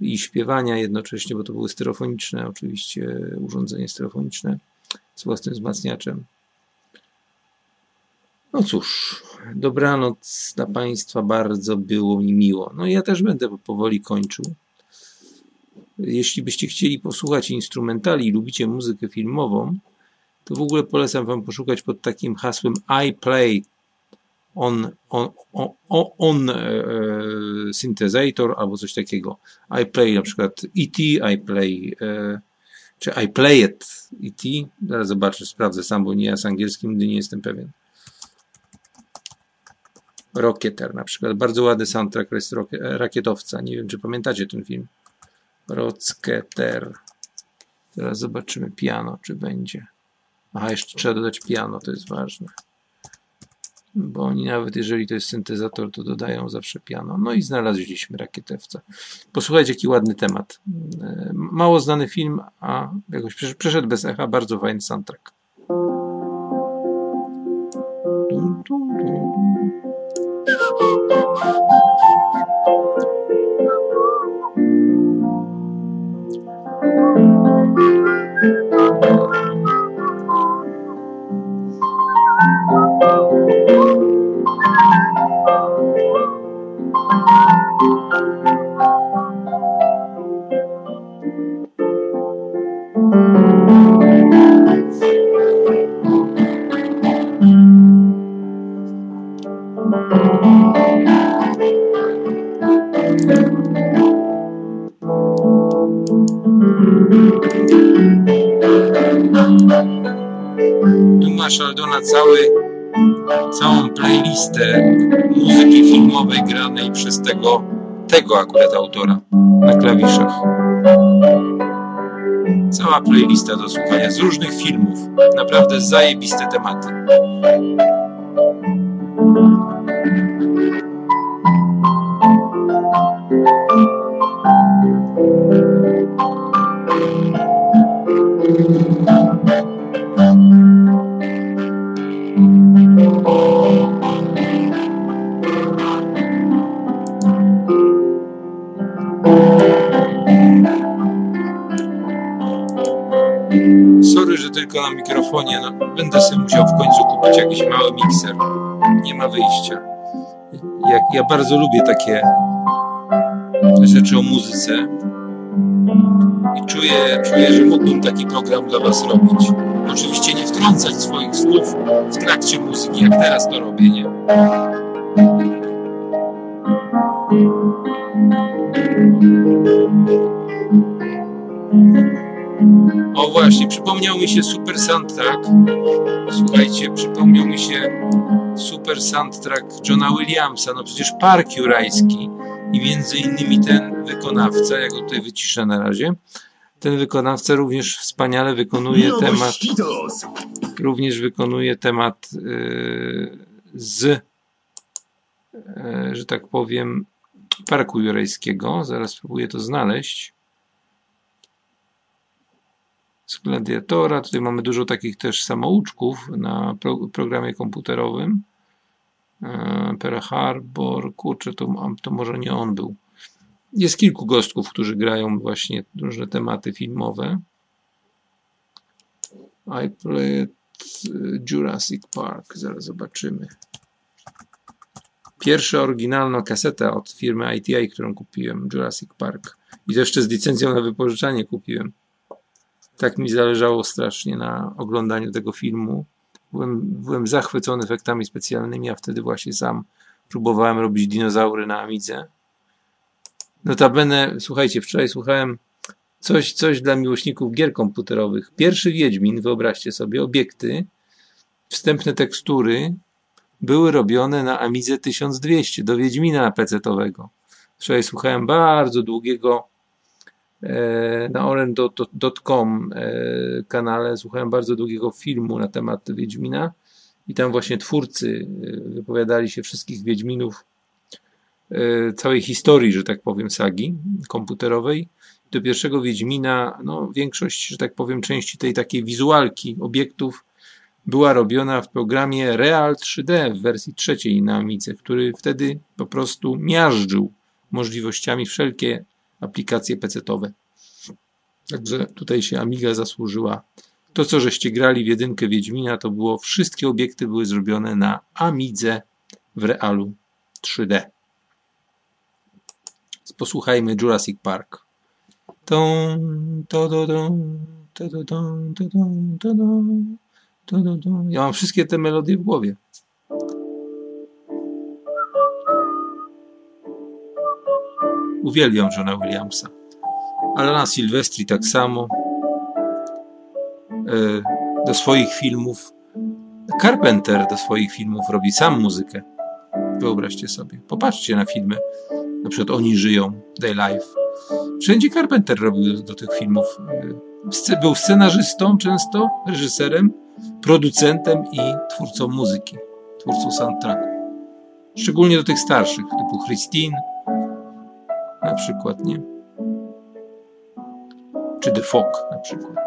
i śpiewania jednocześnie, bo to były stereofoniczne, oczywiście urządzenie stereofoniczne z własnym wzmacniaczem. No cóż, dobranoc dla Państwa, bardzo było mi miło. No ja też będę powoli kończył. Jeśli byście chcieli posłuchać instrumentali i lubicie muzykę filmową, to w ogóle polecam Wam poszukać pod takim hasłem I play on, on, on, on e, synthesizer albo coś takiego. I play na przykład ET, I play e, czy I play it ET. Zaraz zobaczę, sprawdzę sam, bo nie ja z angielskim nigdy nie jestem pewien. Rocketer na przykład. Bardzo ładny soundtrack jest Rakietowca. Nie wiem, czy pamiętacie ten film. Rocketer. Teraz zobaczymy piano, czy będzie. Aha, jeszcze trzeba dodać piano, to jest ważne. Bo oni nawet jeżeli to jest syntezator, to dodają zawsze piano. No i znaleźliśmy rakietowca. Posłuchajcie, jaki ładny temat. E, mało znany film, a jakoś przeszedł bez echa. Bardzo fajny soundtrack. Dum, dum, Tego akurat autora na klawiszach. Cała playlista do słuchania z różnych filmów. Naprawdę zajebiste tematy. Mikrofonie. No, będę sobie musiał w końcu kupić jakiś mały mikser. Nie ma wyjścia. Ja bardzo lubię takie rzeczy o muzyce. I czuję, czuję, że mógłbym taki program dla Was robić. Oczywiście nie wtrącać swoich słów w trakcie muzyki, jak teraz to robię, nie? Właśnie, przypomniał mi się super soundtrack. Słuchajcie, przypomniał mi się super soundtrack Johna Williamsa. No przecież Park Jurajski i między innymi ten wykonawca, ja go tutaj wyciszę na razie. Ten wykonawca również wspaniale wykonuje temat. Również wykonuje temat yy, z, yy, że tak powiem, Parku Jurajskiego. Zaraz spróbuję to znaleźć z Gladiatora. Tutaj mamy dużo takich też samouczków na pro, programie komputerowym. E, Pearl Harbor, kurczę, to, to może nie on był. Jest kilku gostków, którzy grają właśnie różne tematy filmowe. I played Jurassic Park. Zaraz zobaczymy. Pierwsza oryginalna kaseta od firmy ITI, którą kupiłem, Jurassic Park. I to jeszcze z licencją na wypożyczanie kupiłem. Tak mi zależało strasznie na oglądaniu tego filmu. Byłem, byłem zachwycony efektami specjalnymi, a wtedy właśnie sam próbowałem robić dinozaury na Amidze. Notabene, słuchajcie, wczoraj słuchałem coś, coś dla miłośników gier komputerowych. Pierwszy Wiedźmin, wyobraźcie sobie, obiekty, wstępne tekstury były robione na Amidze 1200 do Wiedźmina PC-owego. Wczoraj słuchałem bardzo długiego na orange.com e, kanale słuchałem bardzo długiego filmu na temat Wiedźmina i tam właśnie twórcy e, wypowiadali się wszystkich Wiedźminów całej historii, że tak powiem, sagi komputerowej. Do pierwszego Wiedźmina, no większość, że tak powiem, części tej takiej wizualki obiektów była robiona w programie Real 3D w wersji trzeciej na Amidze, który wtedy po prostu miażdżył możliwościami wszelkie aplikacje PC-owe. Także tutaj się Amiga zasłużyła. To, co żeście grali w jedynkę Wiedźmina, to było wszystkie obiekty były zrobione na Amidze w realu 3D. Posłuchajmy Jurassic Park. Ja mam wszystkie te melodie w głowie. Uwielbiam Johna Williamsa. Alana Silvestri tak samo. E, do swoich filmów. Carpenter do swoich filmów robi sam muzykę. Wyobraźcie sobie. Popatrzcie na filmy. Na przykład Oni żyją, Day Life. Wszędzie Carpenter robił do, do tych filmów. E, był scenarzystą często, reżyserem producentem i twórcą muzyki, twórcą soundtracku. Szczególnie do tych starszych, typu Christine, na przykład, nie? Czy The Fog, na przykład.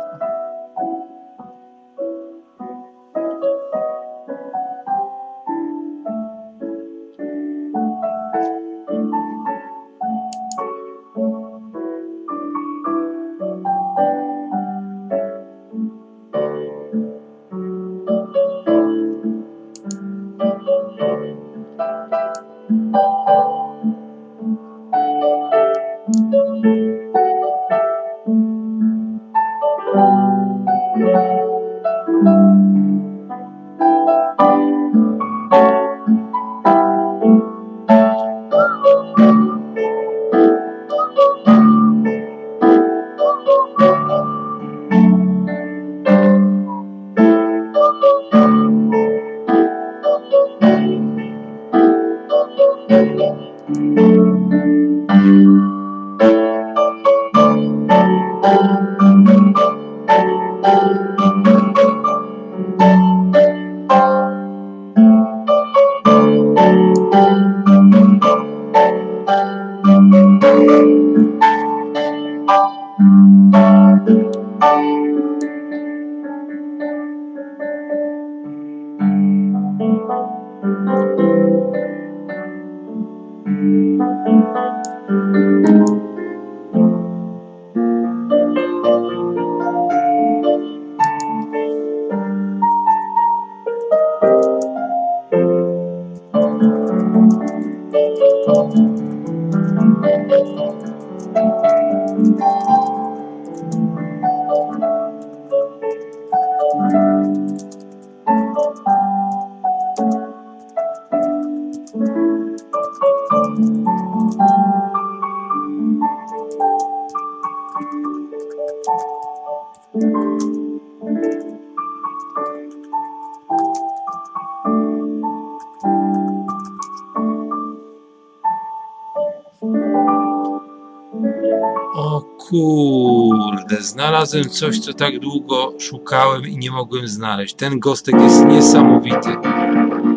Znalazłem coś, co tak długo szukałem i nie mogłem znaleźć. Ten gostek jest niesamowity.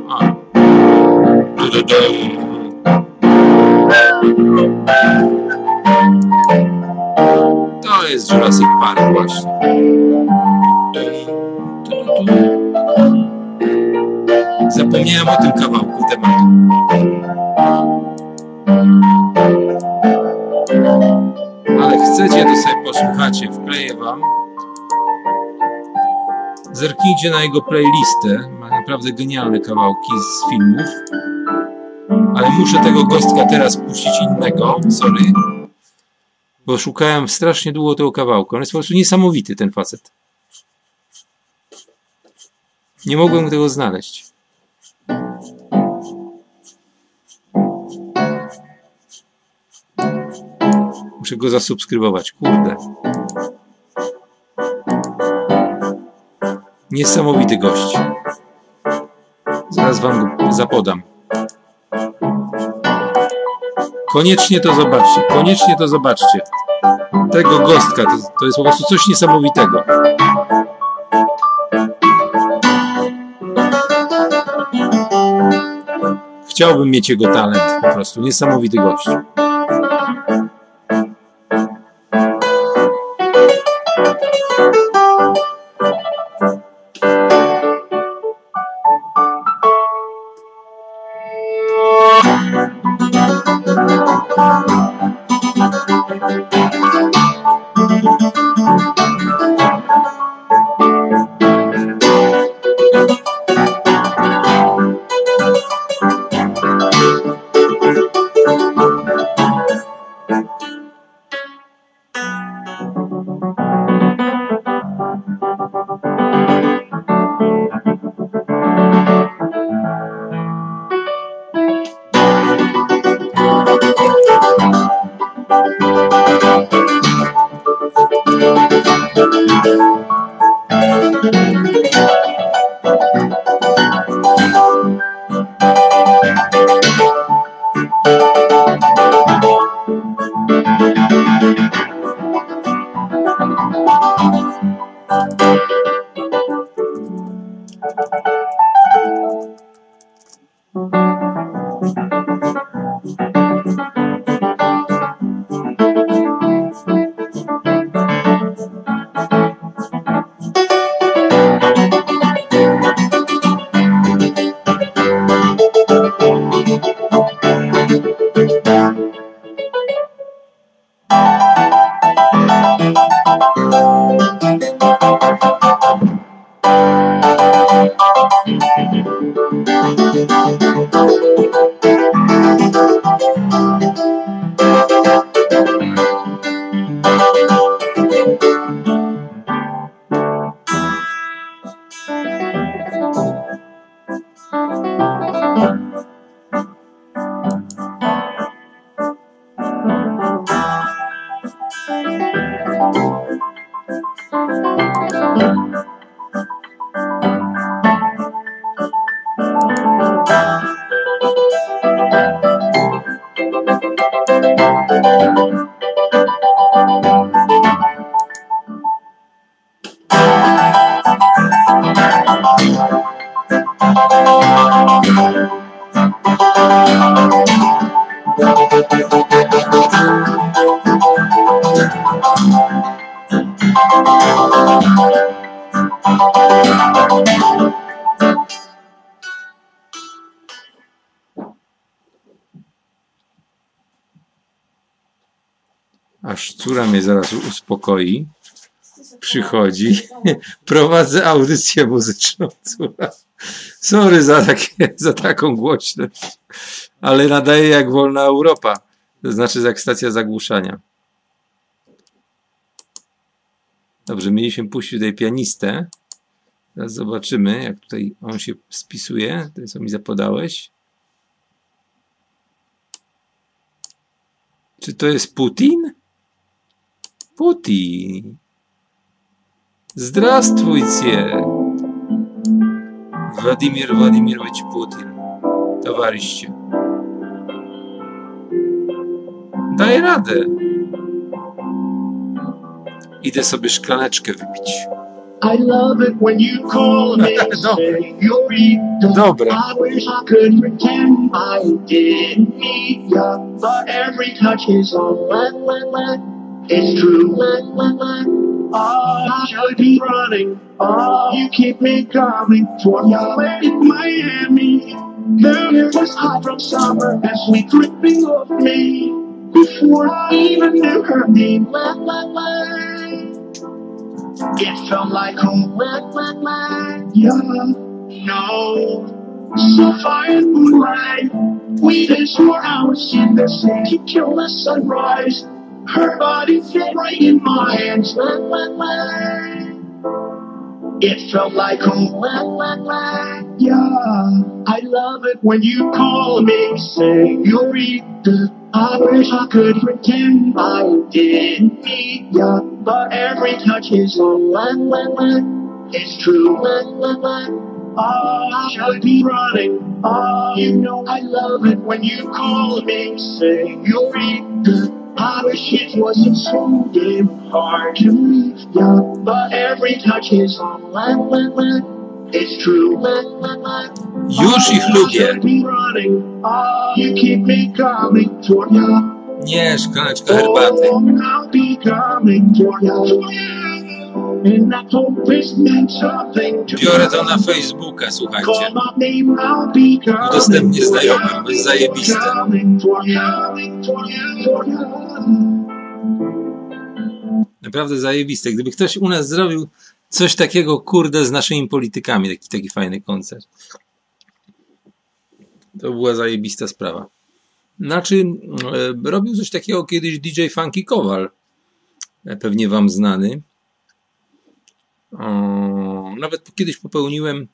A. To jest Jurassic Park właśnie. Zerknijcie na jego playlistę. Ma naprawdę genialne kawałki z filmów. Ale muszę tego gostka teraz puścić innego. Sorry. Bo szukałem strasznie długo tego kawałka. On jest po prostu niesamowity, ten facet. Nie mogłem tego znaleźć. Muszę go zasubskrybować. Kurde. Niesamowity gość. Zaraz wam go zapodam. Koniecznie to zobaczcie. Koniecznie to zobaczcie. Tego gostka. To, to jest po prostu coś niesamowitego. Chciałbym mieć jego talent. Po prostu niesamowity gość. Uspokoi. Przychodzi. Prowadzę audycję muzyczną. Sorry za, takie, za taką głośność. Ale nadaje jak wolna Europa. To znaczy jak stacja zagłuszania. Dobrze, mieliśmy puścić tutaj pianistę. Teraz zobaczymy, jak tutaj on się spisuje. To co mi zapodałeś. Czy to jest Putin? Putin. Здравствуйте, Владимир Владимирович Путин, товарищи. Daj radę. Idę sobie szklaneczkę wypić. I love it when you call me and say you're real. Dobra. I wish I could pretend I didn't need ya, but every touch is on la la la. It's true, I should be running. You keep me coming for your way in Miami. Then it was hot from summer as we dripping off me. Before I even knew her name. It felt like home. Yeah, no. Sapphire moonlight. We danced for hours in the city till the sunrise. Her body fit right in my hands. It felt like home. Yeah, I love it when you call me say you're senorita. I wish I could pretend I didn't need ya, but every touch is on. It's true. Oh, I should be running. Oh, you know I love it when you call me say you're senorita. How the shit wasn't so damn hard to me, yeah. But every touch is on my, my, my. It's true, my, my, my. Już ich lubię. You keep me coming toward you. Nie, szklaneczka herbaty. Oh, I'll be coming toward you. Biorę to na Facebooka, słuchajcie. Udostępnię znajomym, jest zajebiste. Naprawdę zajebiste. Gdyby ktoś u nas zrobił coś takiego, kurde, z naszymi politykami, taki, taki fajny koncert. To była zajebista sprawa. Znaczy, e, robił coś takiego kiedyś DJ Funky Kowal. E, Pewnie wam znany. O, nawet kiedyś popełniłem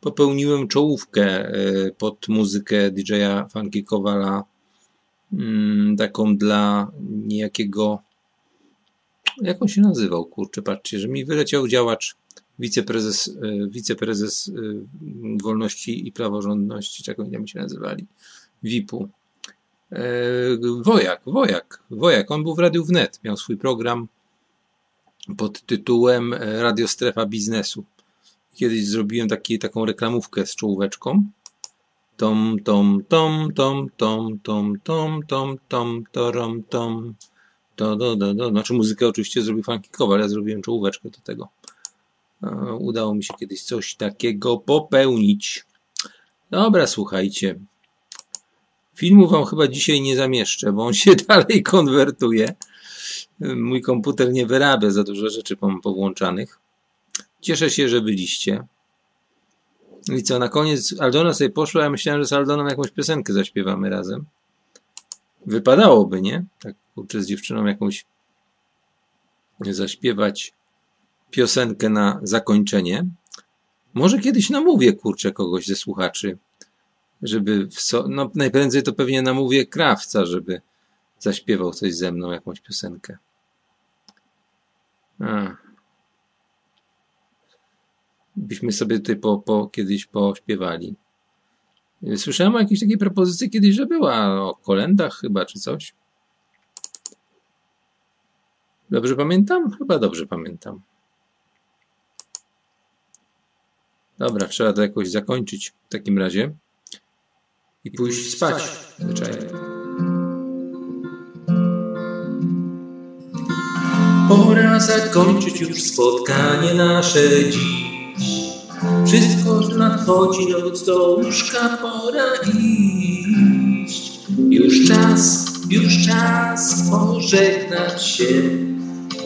popełniłem czołówkę e, pod muzykę DJ-a Funky Kowala mm, taką dla niejakiego jak on się nazywał, kurczę, patrzcie, że mi wyleciał działacz, wiceprezes, e, wiceprezes e, Wolności i Praworządności, czego oni tam się nazywali, VIP-u. Wojak, Wojak, Wojak, on był w Radiu Wnet, miał swój program pod tytułem e, Radio Strefa Biznesu. Kiedyś zrobiłem taki, taką reklamówkę z czołóweczką. Tom, tom, tom, tom, tom, tom, tom, tom, tom, torom, tom. Do, do, do, do. Znaczy muzykę oczywiście zrobił Funky Kowal, ja zrobiłem czołóweczkę do tego. E, Udało mi się kiedyś coś takiego popełnić. Dobra, słuchajcie. Filmu wam chyba dzisiaj nie zamieszczę, bo on się dalej konwertuje. Mój komputer nie wyrabia za dużo rzeczy powłączanych. Cieszę się, że byliście. I co, na koniec Aldona sobie poszła, ja myślałem, że z Aldoną jakąś piosenkę zaśpiewamy razem. Wypadałoby, nie? Tak kurczę z dziewczyną jakąś zaśpiewać piosenkę na zakończenie. Może kiedyś namówię, kurczę, kogoś ze słuchaczy, żeby, so... no najprędzej to pewnie namówię krawca, żeby zaśpiewał coś ze mną, jakąś piosenkę. A. Byśmy sobie tutaj po, po, kiedyś pośpiewali. Słyszałem o jakiejś takiej propozycji kiedyś, że była o kolendach chyba, czy coś. Dobrze pamiętam? Chyba dobrze pamiętam. Dobra, trzeba to jakoś zakończyć w takim razie i pójść spać zwyczajnie. Pora zakończyć już spotkanie nasze dziś. Wszystko nadchodzi, noc do łóżka pora iść. Już czas, już czas pożegnać się.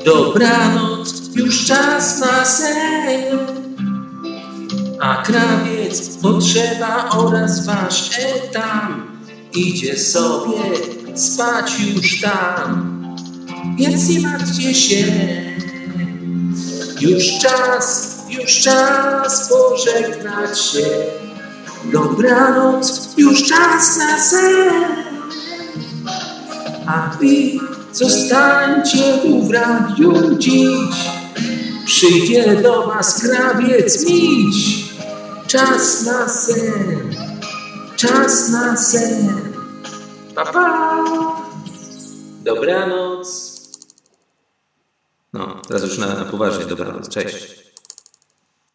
Dobranoc, już czas na sen. A krawiec potrzeba oraz wasz etam idzie sobie spać już tam. Więc nie martwcie się. Już czas, już czas pożegnać się. Dobranoc, już czas na sen. A wy zostańcie tu w radiu dziś. Przyjdzie do was krawiec miś. Czas na sen, czas na sen. Pa, pa. Dobranoc. No, teraz już na, na poważnie dobranoc. Cześć.